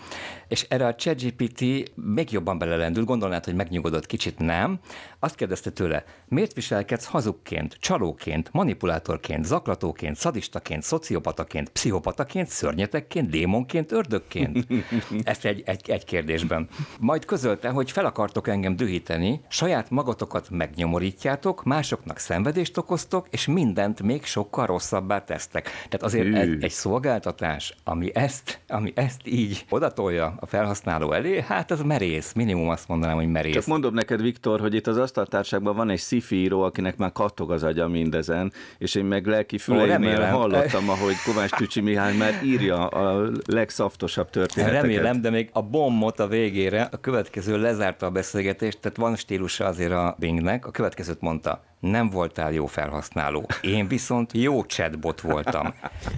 és erre a ChatGPT még jobban belelendült, gondolnád, hogy megnyugodott kicsit, nem. Azt kérdezte tőle, miért viselkedsz hazugként, csalóként, manipulátorként, zaklatóként, szadistaként, szociopataként, pszichopataként, szörnyetekként, démonként, ördögként? Ezt egy, egy, egy kérdésben. Majd közölte, hogy fel akartok engem dühíteni, saját magatokat megnyomorítjátok, másoknak szenvedést okoztok, és mindent még sokkal rosszabbá tesztek. Tehát azért ez egy szolgáltatás, ami ezt, ami ezt így odatolja a felhasználó elé, hát ez merész, minimum azt mondanám, hogy merész. Csak mondom neked, Viktor, hogy itt az asztaltárságban van egy író, akinek már kattog az agya mindezen, és én meg lelki füleim, mert hallottam, ahogy Kovács Tücsi Mihály már írja a legszaftosabb történeteket. Remélem, de még a bombot a végére, a következő lezárta a beszélgetést, tehát van stílusa azért a Bingnek, a következőt mondta nem voltál jó felhasználó. Én viszont jó chatbot voltam.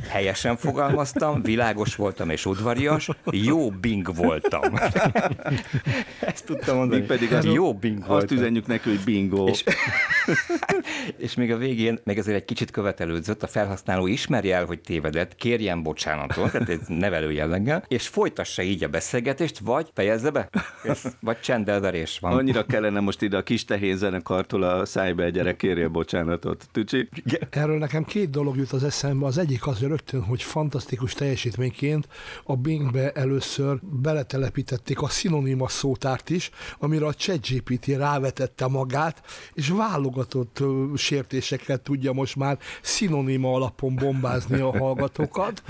Helyesen fogalmaztam, világos voltam és udvarias, jó Bing voltam. Ezt tudtam mondani. Mi pedig az jó Bing voltam. Azt üzenjük neki, hogy bingo. És, és még a végén, meg azért egy kicsit követelődzött, a felhasználó ismerje el, hogy tévedett, kérjen bocsánatot, tehát egy nevelő jelleggel, és folytassa így a beszélgetést, vagy fejezze be, vagy csendelverés van. Annyira kellene most ide a kis tehén zenekartól a szájba egy erre kérje bocsánatot. Tücsi? Erről nekem két dolog jut az eszembe. Az egyik az rögtön, hogy fantasztikus teljesítményként a Bingbe először beletelepítették a szinonima szótárt is, amire a ChatGPT rávetette magát, és válogatott sértéseket tudja most már szinonima alapon bombázni a hallgatókat.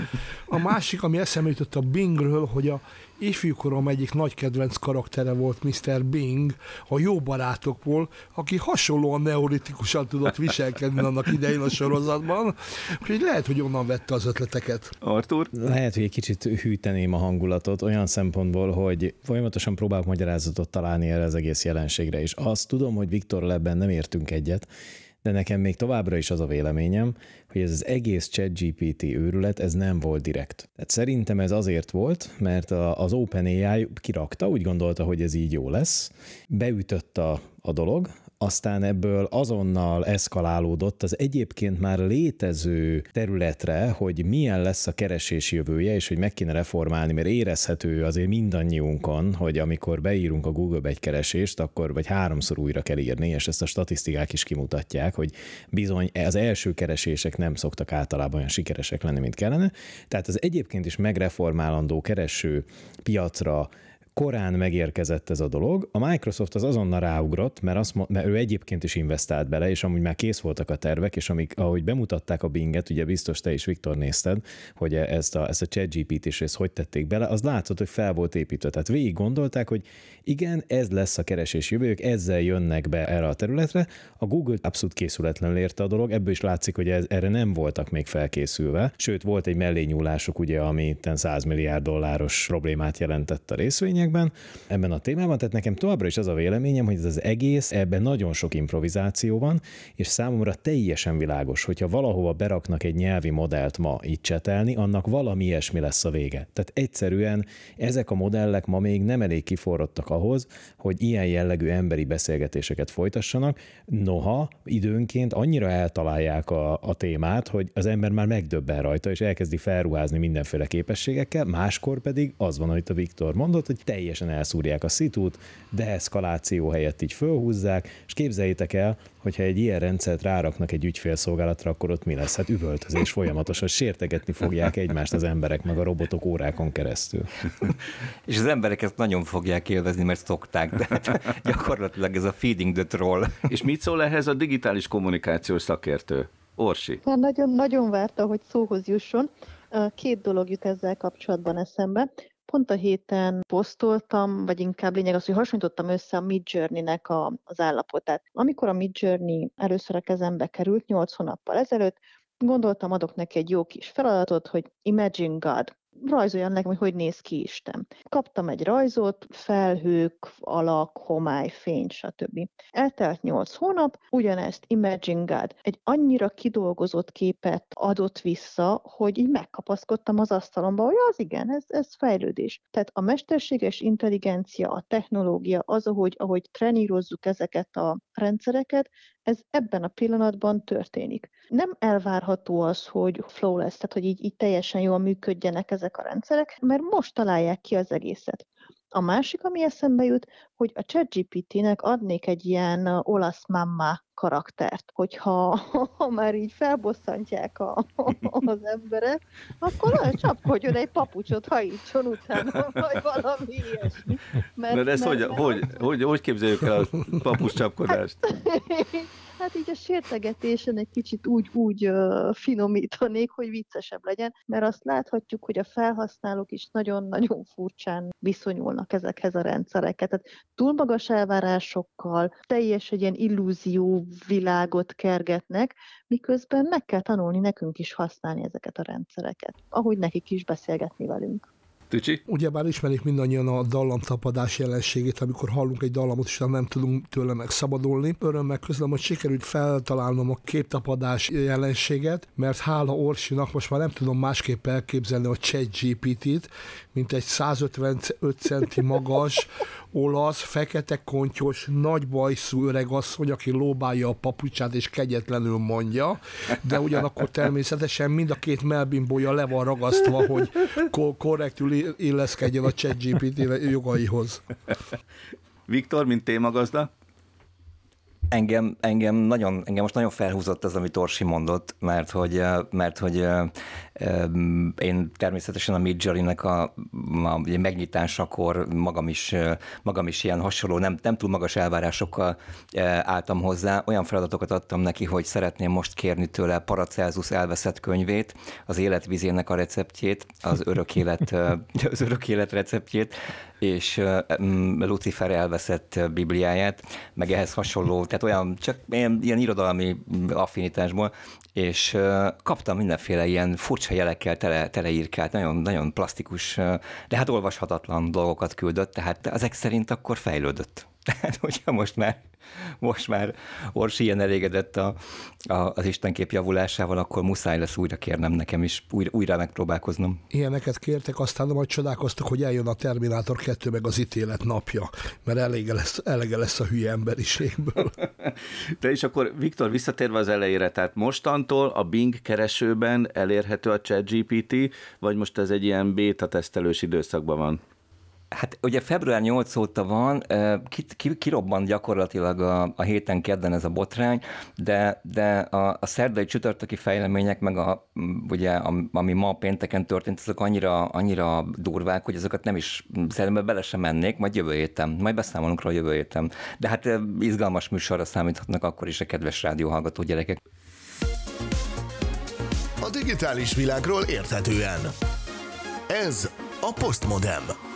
A másik, ami eszembe jutott a Bingről, hogy a ifjúkorom egyik nagy kedvenc karaktere volt Mr. Bing, a jó barátokból, aki hasonlóan neolitikusan tudott viselkedni annak idején a sorozatban, úgyhogy lehet, hogy onnan vette az ötleteket. Artur? Lehet, hogy egy kicsit hűteném a hangulatot olyan szempontból, hogy folyamatosan próbálok magyarázatot találni erre az egész jelenségre, és azt tudom, hogy Viktor ebben nem értünk egyet, de nekem még továbbra is az a véleményem, hogy ez az egész ChatGPT őrület, ez nem volt direkt. Tehát szerintem ez azért volt, mert az OpenAI kirakta, úgy gondolta, hogy ez így jó lesz, beütött a, a dolog, aztán ebből azonnal eszkalálódott az egyébként már létező területre, hogy milyen lesz a keresés jövője, és hogy meg kéne reformálni, mert érezhető azért mindannyiunkon, hogy amikor beírunk a Google-be egy keresést, akkor vagy háromszor újra kell írni, és ezt a statisztikák is kimutatják, hogy bizony az első keresések nem szoktak általában olyan sikeresek lenni, mint kellene. Tehát az egyébként is megreformálandó kereső piacra korán megérkezett ez a dolog. A Microsoft az azonnal ráugrott, mert, azt, mert ő egyébként is investált bele, és amúgy már kész voltak a tervek, és amik, ahogy bemutatták a Binget, ugye biztos te is, Viktor, nézted, hogy ezt a, ezt a ChatGPT is ezt hogy tették bele, az látszott, hogy fel volt építve. Tehát végig gondolták, hogy igen, ez lesz a keresés jövőjük, ezzel jönnek be erre a területre. A Google abszolút készületlenül érte a dolog, ebből is látszik, hogy ez, erre nem voltak még felkészülve. Sőt, volt egy mellényúlásuk, ugye, ami 100 milliárd dolláros problémát jelentett a részvényekben ebben a témában. Tehát nekem továbbra is az a véleményem, hogy ez az egész, ebben nagyon sok improvizáció van, és számomra teljesen világos, hogyha valahova beraknak egy nyelvi modellt ma így csetelni, annak valami ilyesmi lesz a vége. Tehát egyszerűen ezek a modellek ma még nem elég kiforrottak ahhoz, hogy ilyen jellegű emberi beszélgetéseket folytassanak, noha időnként annyira eltalálják a, a témát, hogy az ember már megdöbben rajta, és elkezdi felruházni mindenféle képességekkel, máskor pedig az van, amit a Viktor mondott, hogy teljesen elszúrják a szitút, deeszkaláció helyett így fölhúzzák, és képzeljétek el, hogyha egy ilyen rendszert ráraknak egy ügyfélszolgálatra, akkor ott mi lesz? Hát üvöltözés folyamatosan, sértegetni fogják egymást az emberek, meg a robotok órákon keresztül. És az emberek ezt nagyon fogják élvezni, mert szokták, de gyakorlatilag ez a feeding the troll. És mit szól ehhez a digitális kommunikációs szakértő? Orsi. Hát nagyon, nagyon várta, hogy szóhoz jusson. Két dolog jut ezzel kapcsolatban eszembe. Pont a héten posztoltam, vagy inkább lényeg az, hogy hasonlítottam össze a Mid Journey-nek a, az állapotát. Amikor a Mid Journey először a kezembe került, 8 hónappal ezelőtt, gondoltam, adok neki egy jó kis feladatot, hogy Imagine God rajzoljan nekem, hogy hogy néz ki Isten. Kaptam egy rajzot, felhők, alak, homály, fény, stb. Eltelt 8 hónap, ugyanezt Imagine God egy annyira kidolgozott képet adott vissza, hogy így megkapaszkodtam az asztalomba, hogy az igen, ez, ez fejlődés. Tehát a mesterséges intelligencia, a technológia, az, ahogy, ahogy trenírozzuk ezeket a rendszereket, ez ebben a pillanatban történik. Nem elvárható az, hogy flow lesz, tehát hogy így, így teljesen jól működjenek ezek a rendszerek, mert most találják ki az egészet. A másik, ami eszembe jut, hogy a ChatGPT-nek adnék egy ilyen olasz mamma karaktert, hogyha ha már így felbosszantják a, az emberek, akkor csapkodjon egy papucsot, hajítson utána, vagy valami ilyesmi. Mert, mert ezt mert, hogy, mert, hogy, hogy, hogy képzeljük el a papucs csapkodást? Hát, Hát így a sértegetésen egy kicsit úgy, úgy uh, finomítanék, hogy viccesebb legyen, mert azt láthatjuk, hogy a felhasználók is nagyon-nagyon furcsán viszonyulnak ezekhez a rendszereket. Tehát túl magas elvárásokkal, teljes egy ilyen illúzió világot kergetnek, miközben meg kell tanulni nekünk is használni ezeket a rendszereket, ahogy nekik is beszélgetni velünk. Tücsi? Ugyebár ismerik mindannyian a dallamtapadás jelenségét, amikor hallunk egy dallamot, és nem tudunk tőle megszabadulni. Örömmel közlöm, hogy sikerült feltalálnom a képtapadás jelenséget, mert hála Orsinak most már nem tudom másképp elképzelni a chat GPT-t, mint egy 155 centi magas, olasz, fekete kontyos, nagy bajszú öreg asszony, aki lóbálja a papucsát és kegyetlenül mondja, de ugyanakkor természetesen mind a két melbimbója le van ragasztva, hogy ko- korrektül illeszkedjen a ChatGPT jogaihoz. Viktor, mint témagazda? Engem, engem, nagyon, engem most nagyon felhúzott az, amit Orsi mondott, mert hogy, mert hogy én természetesen a Midjourney-nek a, a megnyitásakor magam is, magam is ilyen hasonló, nem, nem túl magas elvárásokkal álltam hozzá. Olyan feladatokat adtam neki, hogy szeretném most kérni tőle Paracelsus elveszett könyvét, az életvizének a receptjét, az örök élet, az örök élet receptjét, és Lucifer elveszett Bibliáját, meg ehhez hasonló, tehát olyan csak ilyen, ilyen irodalmi affinitásból, és kaptam mindenféle ilyen furcsa jelekkel tele, teleírkált, nagyon, nagyon plastikus, de hát olvashatatlan dolgokat küldött, tehát ezek szerint akkor fejlődött. Tehát, hogyha most már, most már Orsi ilyen elégedett a, a, az Istenkép javulásával, akkor muszáj lesz újra kérnem nekem is, újra, újra megpróbálkoznom. Ilyeneket kértek, aztán majd csodálkoztak, hogy eljön a Terminátor 2 meg az ítélet napja, mert elege lesz, elege lesz a hülye emberiségből. De és akkor, Viktor, visszatérve az elejére, tehát mostantól a Bing keresőben elérhető a ChatGPT, vagy most ez egy ilyen beta tesztelős időszakban van? Hát ugye február 8 óta van, kirobbant gyakorlatilag a, a héten kedden ez a botrány, de, de a, a szerdai csütörtöki fejlemények, meg a, ugye, ami ma pénteken történt, azok annyira, annyira durvák, hogy azokat nem is, szerintem bele sem mennék, majd jövő héten, majd beszámolunk róla jövő héten. De hát izgalmas műsorra számíthatnak akkor is a kedves rádióhallgató gyerekek. A digitális világról érthetően. Ez a Postmodem.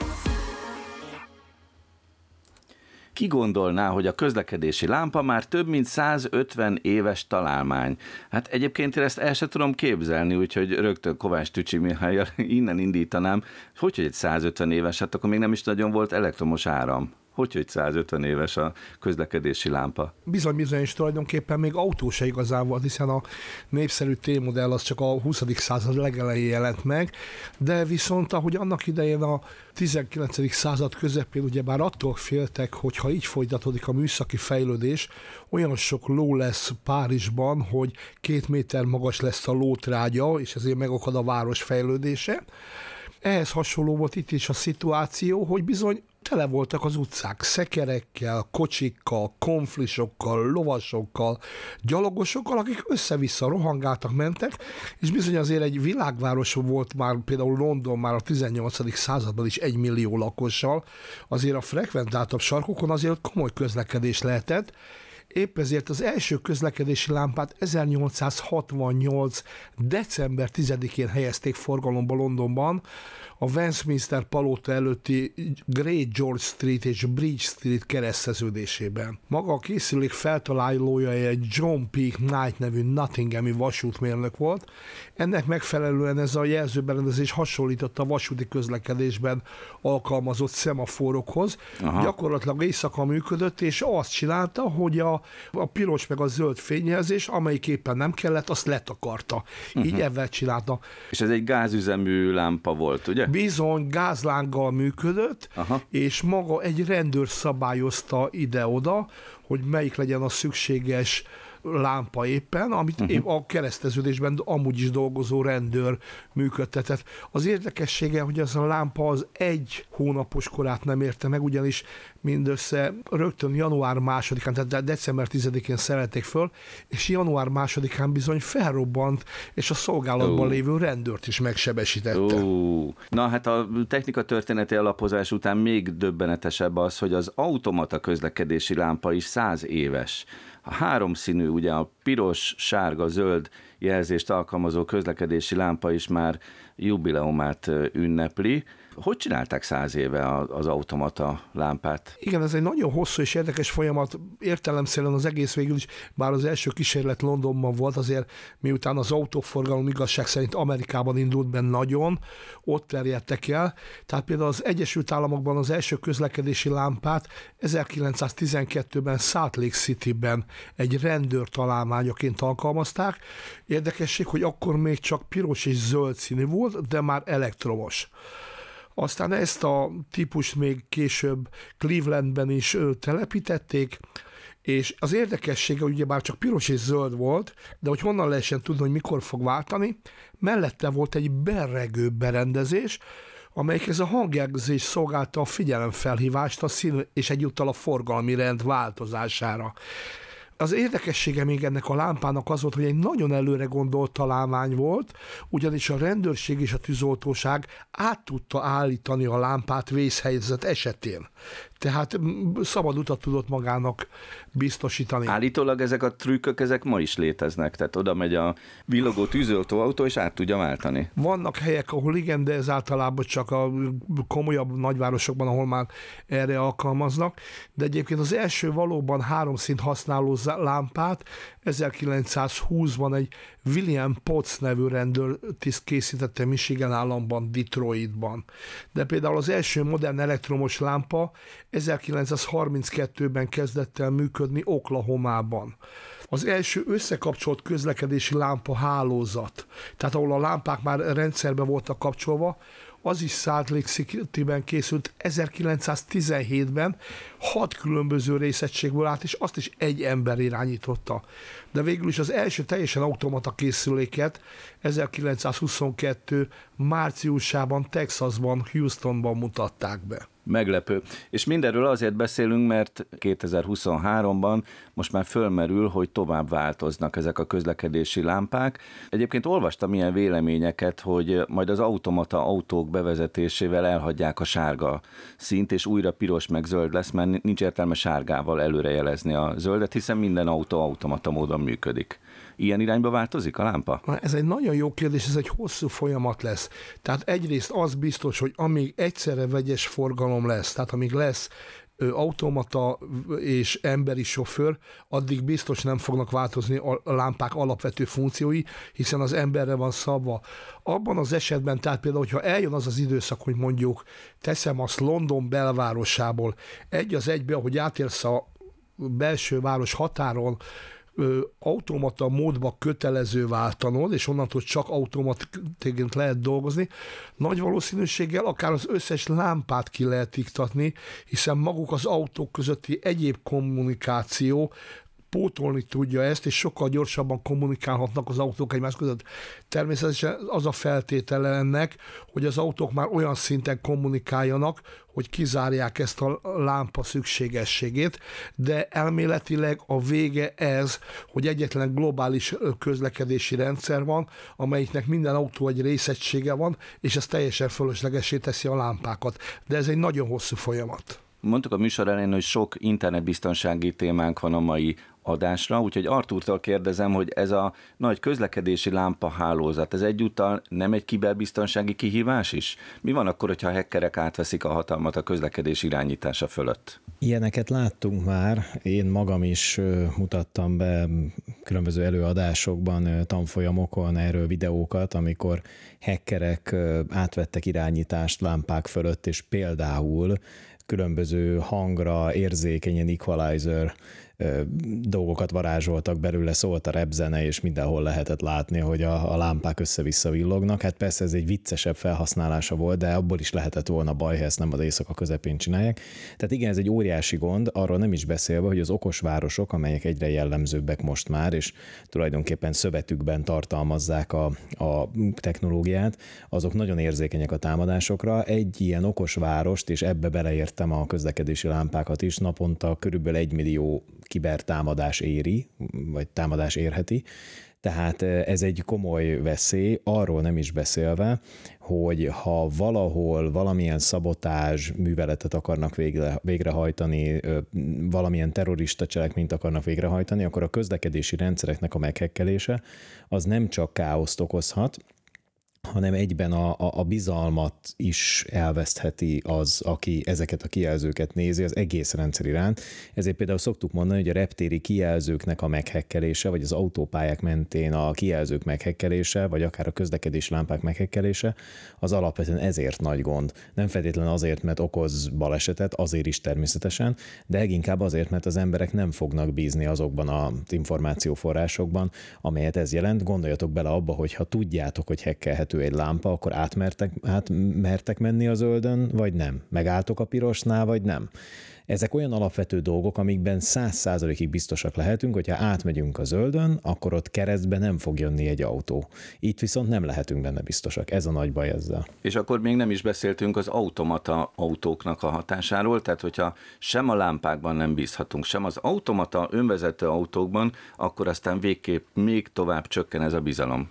Ki gondolná, hogy a közlekedési lámpa már több mint 150 éves találmány? Hát egyébként én ezt el sem tudom képzelni, úgyhogy rögtön Kovács Tücsi Mihály innen indítanám. Hogy, hogy egy 150 éves, hát akkor még nem is nagyon volt elektromos áram. Hogy, hogy 150 éves a közlekedési lámpa? Bizony, bizony, és tulajdonképpen még autó se igazán hiszen a népszerű T-modell az csak a 20. század legelején jelent meg, de viszont ahogy annak idején a 19. század közepén ugyebár attól féltek, hogy ha így folytatódik a műszaki fejlődés, olyan sok ló lesz Párizsban, hogy két méter magas lesz a lótrágya, és ezért megakad a város fejlődése. Ehhez hasonló volt itt is a szituáció, hogy bizony tele voltak az utcák szekerekkel, kocsikkal, konflisokkal, lovasokkal, gyalogosokkal, akik össze-vissza rohangáltak, mentek, és bizony azért egy világváros volt már például London már a 18. században is egy millió lakossal, azért a frekventáltabb sarkokon azért komoly közlekedés lehetett, Épp ezért az első közlekedési lámpát 1868. december 10-én helyezték forgalomba Londonban, a Westminster palota előtti Great George Street és Bridge Street kereszteződésében. Maga a készülék feltalálója egy John Peak Knight nevű Nottinghami vasútmérnök volt. Ennek megfelelően ez a jelzőberendezés hasonlított a vasúti közlekedésben alkalmazott szemaforokhoz. Aha. Gyakorlatilag éjszaka működött, és azt csinálta, hogy a, a piros meg a zöld fényjelzés, amelyik éppen nem kellett, azt letakarta. Így uh-huh. ebben csinálta. És ez egy gázüzemű lámpa volt, ugye? Bizony gázlánggal működött, Aha. és maga egy rendőr szabályozta ide-oda, hogy melyik legyen a szükséges lámpa éppen, amit uh-huh. a kereszteződésben amúgy is dolgozó rendőr működtetett. Az érdekessége, hogy ez a lámpa az egy hónapos korát nem érte meg, ugyanis mindössze rögtön január másodikán, tehát december 10-én szerették föl, és január másodikán bizony felrobbant, és a szolgálatban uh. lévő rendőrt is megsebesítette. Uh. Na hát a technika történeti alapozás után még döbbenetesebb az, hogy az automata közlekedési lámpa is száz éves. A háromszínű, ugye a piros, sárga, zöld jelzést alkalmazó közlekedési lámpa is már jubileumát ünnepli. Hogy csinálták száz éve az automata lámpát? Igen, ez egy nagyon hosszú és érdekes folyamat. Értelemszerűen az egész végül is, bár az első kísérlet Londonban volt, azért miután az autóforgalom igazság szerint Amerikában indult be nagyon, ott terjedtek el. Tehát például az Egyesült Államokban az első közlekedési lámpát 1912-ben Salt Lake City-ben egy rendőr találmányaként alkalmazták. Érdekesség, hogy akkor még csak piros és zöld színű volt, de már elektromos. Aztán ezt a típust még később Clevelandben is telepítették, és az érdekessége ugye bár csak piros és zöld volt, de hogy honnan lehessen tudni, hogy mikor fog váltani, mellette volt egy berregő berendezés, amelyik ez a hangjelzés szolgálta a figyelemfelhívást a szín és egyúttal a forgalmi rend változására. Az érdekessége még ennek a lámpának az volt, hogy egy nagyon előre gondolt találmány volt, ugyanis a rendőrség és a tűzoltóság át tudta állítani a lámpát vészhelyzet esetén tehát szabad utat tudott magának biztosítani. Állítólag ezek a trükkök, ezek ma is léteznek, tehát oda megy a villogó tűzoltóautó, és át tudja váltani. Vannak helyek, ahol igen, de ez általában csak a komolyabb nagyvárosokban, ahol már erre alkalmaznak, de egyébként az első valóban három szint használó lámpát 1920-ban egy William Potts nevű rendőrtiszt készítette Michigan államban, Detroitban. De például az első modern elektromos lámpa 1932-ben kezdett el működni Oklahomában. Az első összekapcsolt közlekedési lámpa hálózat, tehát ahol a lámpák már rendszerbe voltak kapcsolva, az is Salt Lake City-ben készült 1917-ben, hat különböző részegységből állt, és azt is egy ember irányította. De végül is az első teljesen automata készüléket 1922 márciusában Texasban, Houstonban mutatták be. Meglepő. És mindenről azért beszélünk, mert 2023-ban most már fölmerül, hogy tovább változnak ezek a közlekedési lámpák. Egyébként olvastam ilyen véleményeket, hogy majd az automata autók bevezetésével elhagyják a sárga szint, és újra piros meg zöld lesz, mert nincs értelme sárgával előrejelezni a zöldet, hiszen minden autó automata módon működik. Ilyen irányba változik a lámpa? Ez egy nagyon jó kérdés, ez egy hosszú folyamat lesz. Tehát egyrészt az biztos, hogy amíg egyszerre vegyes forgalom lesz, tehát amíg lesz automata és emberi sofőr, addig biztos nem fognak változni a lámpák alapvető funkciói, hiszen az emberre van szabva. Abban az esetben, tehát például, hogyha eljön az az időszak, hogy mondjuk teszem azt London belvárosából egy az egybe, ahogy átérsz a belső város határon, automata módba kötelező váltanod, és onnantól csak automatként lehet dolgozni, nagy valószínűséggel akár az összes lámpát ki lehet iktatni, hiszen maguk az autók közötti egyéb kommunikáció pótolni tudja ezt, és sokkal gyorsabban kommunikálhatnak az autók egymás között. Természetesen az a feltétele ennek, hogy az autók már olyan szinten kommunikáljanak, hogy kizárják ezt a lámpa szükségességét, de elméletileg a vége ez, hogy egyetlen globális közlekedési rendszer van, amelyiknek minden autó egy részegysége van, és ez teljesen fölöslegesé teszi a lámpákat. De ez egy nagyon hosszú folyamat. Mondtuk a műsor elején, hogy sok internetbiztonsági témánk van a mai adásra, úgyhogy Artúrtól kérdezem, hogy ez a nagy közlekedési lámpa hálózat, ez egyúttal nem egy kiberbiztonsági kihívás is? Mi van akkor, hogyha a hackerek átveszik a hatalmat a közlekedés irányítása fölött? Ilyeneket láttunk már, én magam is mutattam be különböző előadásokban, tanfolyamokon erről videókat, amikor hackerek átvettek irányítást lámpák fölött, és például különböző hangra érzékenyen equalizer dolgokat varázsoltak belőle, szólt a repzene, és mindenhol lehetett látni, hogy a, a lámpák össze-vissza villognak. Hát persze ez egy viccesebb felhasználása volt, de abból is lehetett volna baj, ha ezt nem az éjszaka közepén csinálják. Tehát igen, ez egy óriási gond, arról nem is beszélve, hogy az okos városok, amelyek egyre jellemzőbbek most már, és tulajdonképpen szövetükben tartalmazzák a, a technológiát, azok nagyon érzékenyek a támadásokra. Egy ilyen okos várost, és ebbe beleértem a közlekedési lámpákat is, naponta körülbelül egy millió kibertámadás éri, vagy támadás érheti, tehát ez egy komoly veszély, arról nem is beszélve, hogy ha valahol valamilyen szabotás műveletet akarnak végre, végrehajtani, valamilyen terrorista cselekményt akarnak végrehajtani, akkor a közlekedési rendszereknek a meghekkelése az nem csak káoszt okozhat, hanem egyben a, a, a bizalmat is elvesztheti az, aki ezeket a kijelzőket nézi az egész rendszer iránt. Ezért például szoktuk mondani, hogy a reptéri kijelzőknek a meghekkelése, vagy az autópályák mentén a kijelzők meghekkelése, vagy akár a közlekedési lámpák meghekkelése, az alapvetően ezért nagy gond. Nem feltétlenül azért, mert okoz balesetet, azért is természetesen, de leginkább azért, mert az emberek nem fognak bízni azokban az információforrásokban, amelyet ez jelent. Gondoljatok bele abba, hogy ha tudjátok, hogy hekkelhető vezető egy lámpa, akkor átmertek, átmertek menni a zöldön, vagy nem? Megálltok a pirosnál, vagy nem? Ezek olyan alapvető dolgok, amikben száz százalékig biztosak lehetünk, hogyha átmegyünk a zöldön, akkor ott keresztbe nem fog jönni egy autó. Itt viszont nem lehetünk benne biztosak. Ez a nagy baj ezzel. És akkor még nem is beszéltünk az automata autóknak a hatásáról, tehát hogyha sem a lámpákban nem bízhatunk, sem az automata önvezető autókban, akkor aztán végképp még tovább csökken ez a bizalom.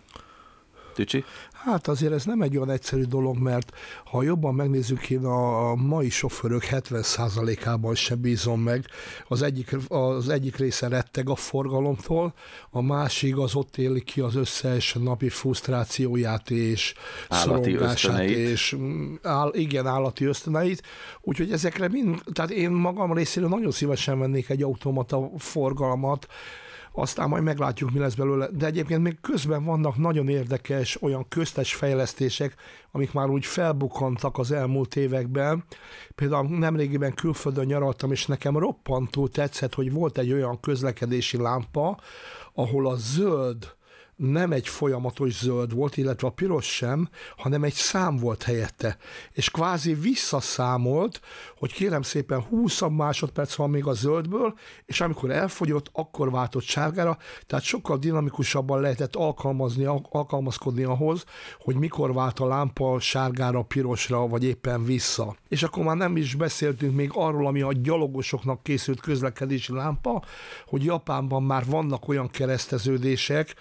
Tücsi? Hát azért ez nem egy olyan egyszerű dolog, mert ha jobban megnézzük, én a mai sofőrök 70%-ában sem bízom meg. Az egyik, az egyik része retteg a forgalomtól, a másik az ott éli ki az összes napi frusztrációját és szorongását, és mm, áll, igen, állati ösztöneit. Úgyhogy ezekre mind, tehát én magam részéről nagyon szívesen vennék egy automata forgalmat, aztán majd meglátjuk, mi lesz belőle. De egyébként még közben vannak nagyon érdekes olyan köztes fejlesztések, amik már úgy felbukantak az elmúlt években. Például nemrégiben külföldön nyaraltam, és nekem roppantól tetszett, hogy volt egy olyan közlekedési lámpa, ahol a zöld nem egy folyamatos zöld volt, illetve a piros sem, hanem egy szám volt helyette. És kvázi visszaszámolt, hogy kérem szépen 20 másodperc van még a zöldből, és amikor elfogyott, akkor váltott sárgára, tehát sokkal dinamikusabban lehetett alkalmazni, alkalmazkodni ahhoz, hogy mikor vált a lámpa sárgára, pirosra, vagy éppen vissza. És akkor már nem is beszéltünk még arról, ami a gyalogosoknak készült közlekedési lámpa, hogy Japánban már vannak olyan kereszteződések,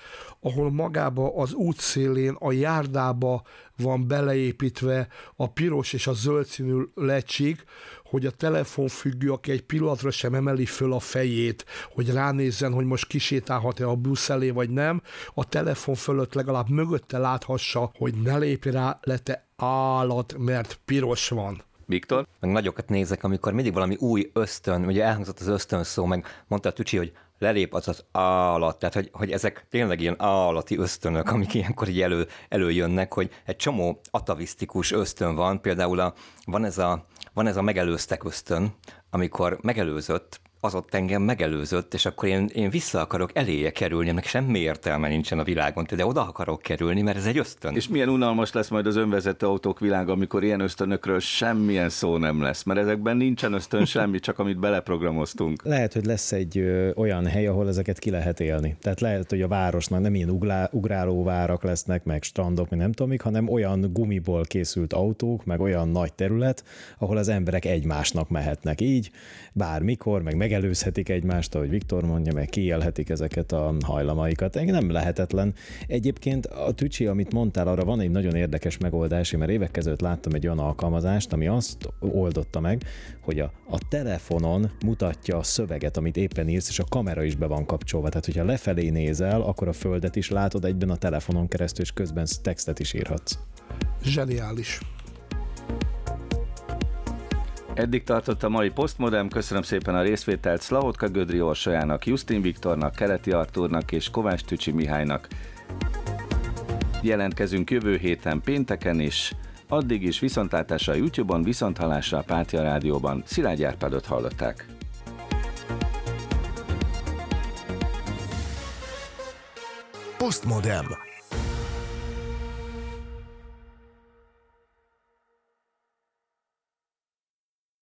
ahol magába az útszélén, a járdába van beleépítve a piros és a zöld színű lecsik, hogy a telefonfüggő, aki egy pillanatra sem emeli föl a fejét, hogy ránézzen, hogy most kisétálhat-e a busz elé, vagy nem, a telefon fölött legalább mögötte láthassa, hogy ne lépj rá, lete állat, mert piros van. Viktor? Meg nagyokat nézek, amikor mindig valami új ösztön, ugye elhangzott az ösztön szó, meg mondta a Tücsi, hogy lelép az az állat, tehát hogy, hogy ezek tényleg ilyen állati ösztönök, amik ilyenkor így elő, előjönnek, hogy egy csomó atavisztikus ösztön van, például a, van, ez a, van ez a megelőztek ösztön, amikor megelőzött, az ott engem megelőzött, és akkor én, én vissza akarok eléje kerülni, ennek semmi értelme nincsen a világon, de oda akarok kerülni, mert ez egy ösztön. És milyen unalmas lesz majd az önvezető autók világa, amikor ilyen ösztönökről semmilyen szó nem lesz, mert ezekben nincsen ösztön semmi, csak amit beleprogramoztunk. Lehet, hogy lesz egy ö, olyan hely, ahol ezeket ki lehet élni. Tehát lehet, hogy a városnak nem ilyen ugrá, ugráló várak lesznek, meg strandok, meg nem tudom hanem olyan gumiból készült autók, meg olyan nagy terület, ahol az emberek egymásnak mehetnek így, bármikor, meg meg megelőzhetik egymást, ahogy Viktor mondja, meg kiélhetik ezeket a hajlamaikat. Nem lehetetlen. Egyébként a Tücsi, amit mondtál, arra van egy nagyon érdekes megoldás, mert évek között láttam egy olyan alkalmazást, ami azt oldotta meg, hogy a, a telefonon mutatja a szöveget, amit éppen írsz, és a kamera is be van kapcsolva. Tehát, hogyha lefelé nézel, akkor a földet is látod egyben a telefonon keresztül, és közben textet is írhatsz. Zseniális. Eddig tartott a mai Postmodem, köszönöm szépen a részvételt Szlahotka Gödri Orsolyának, Justin Viktornak, Keleti Artúrnak és Kovács Tücsi Mihálynak. Jelentkezünk jövő héten pénteken is, addig is viszontlátásra a YouTube-on, viszonthalásra a Pátia Rádióban. Szilágy Árpádot hallották. Postmodern.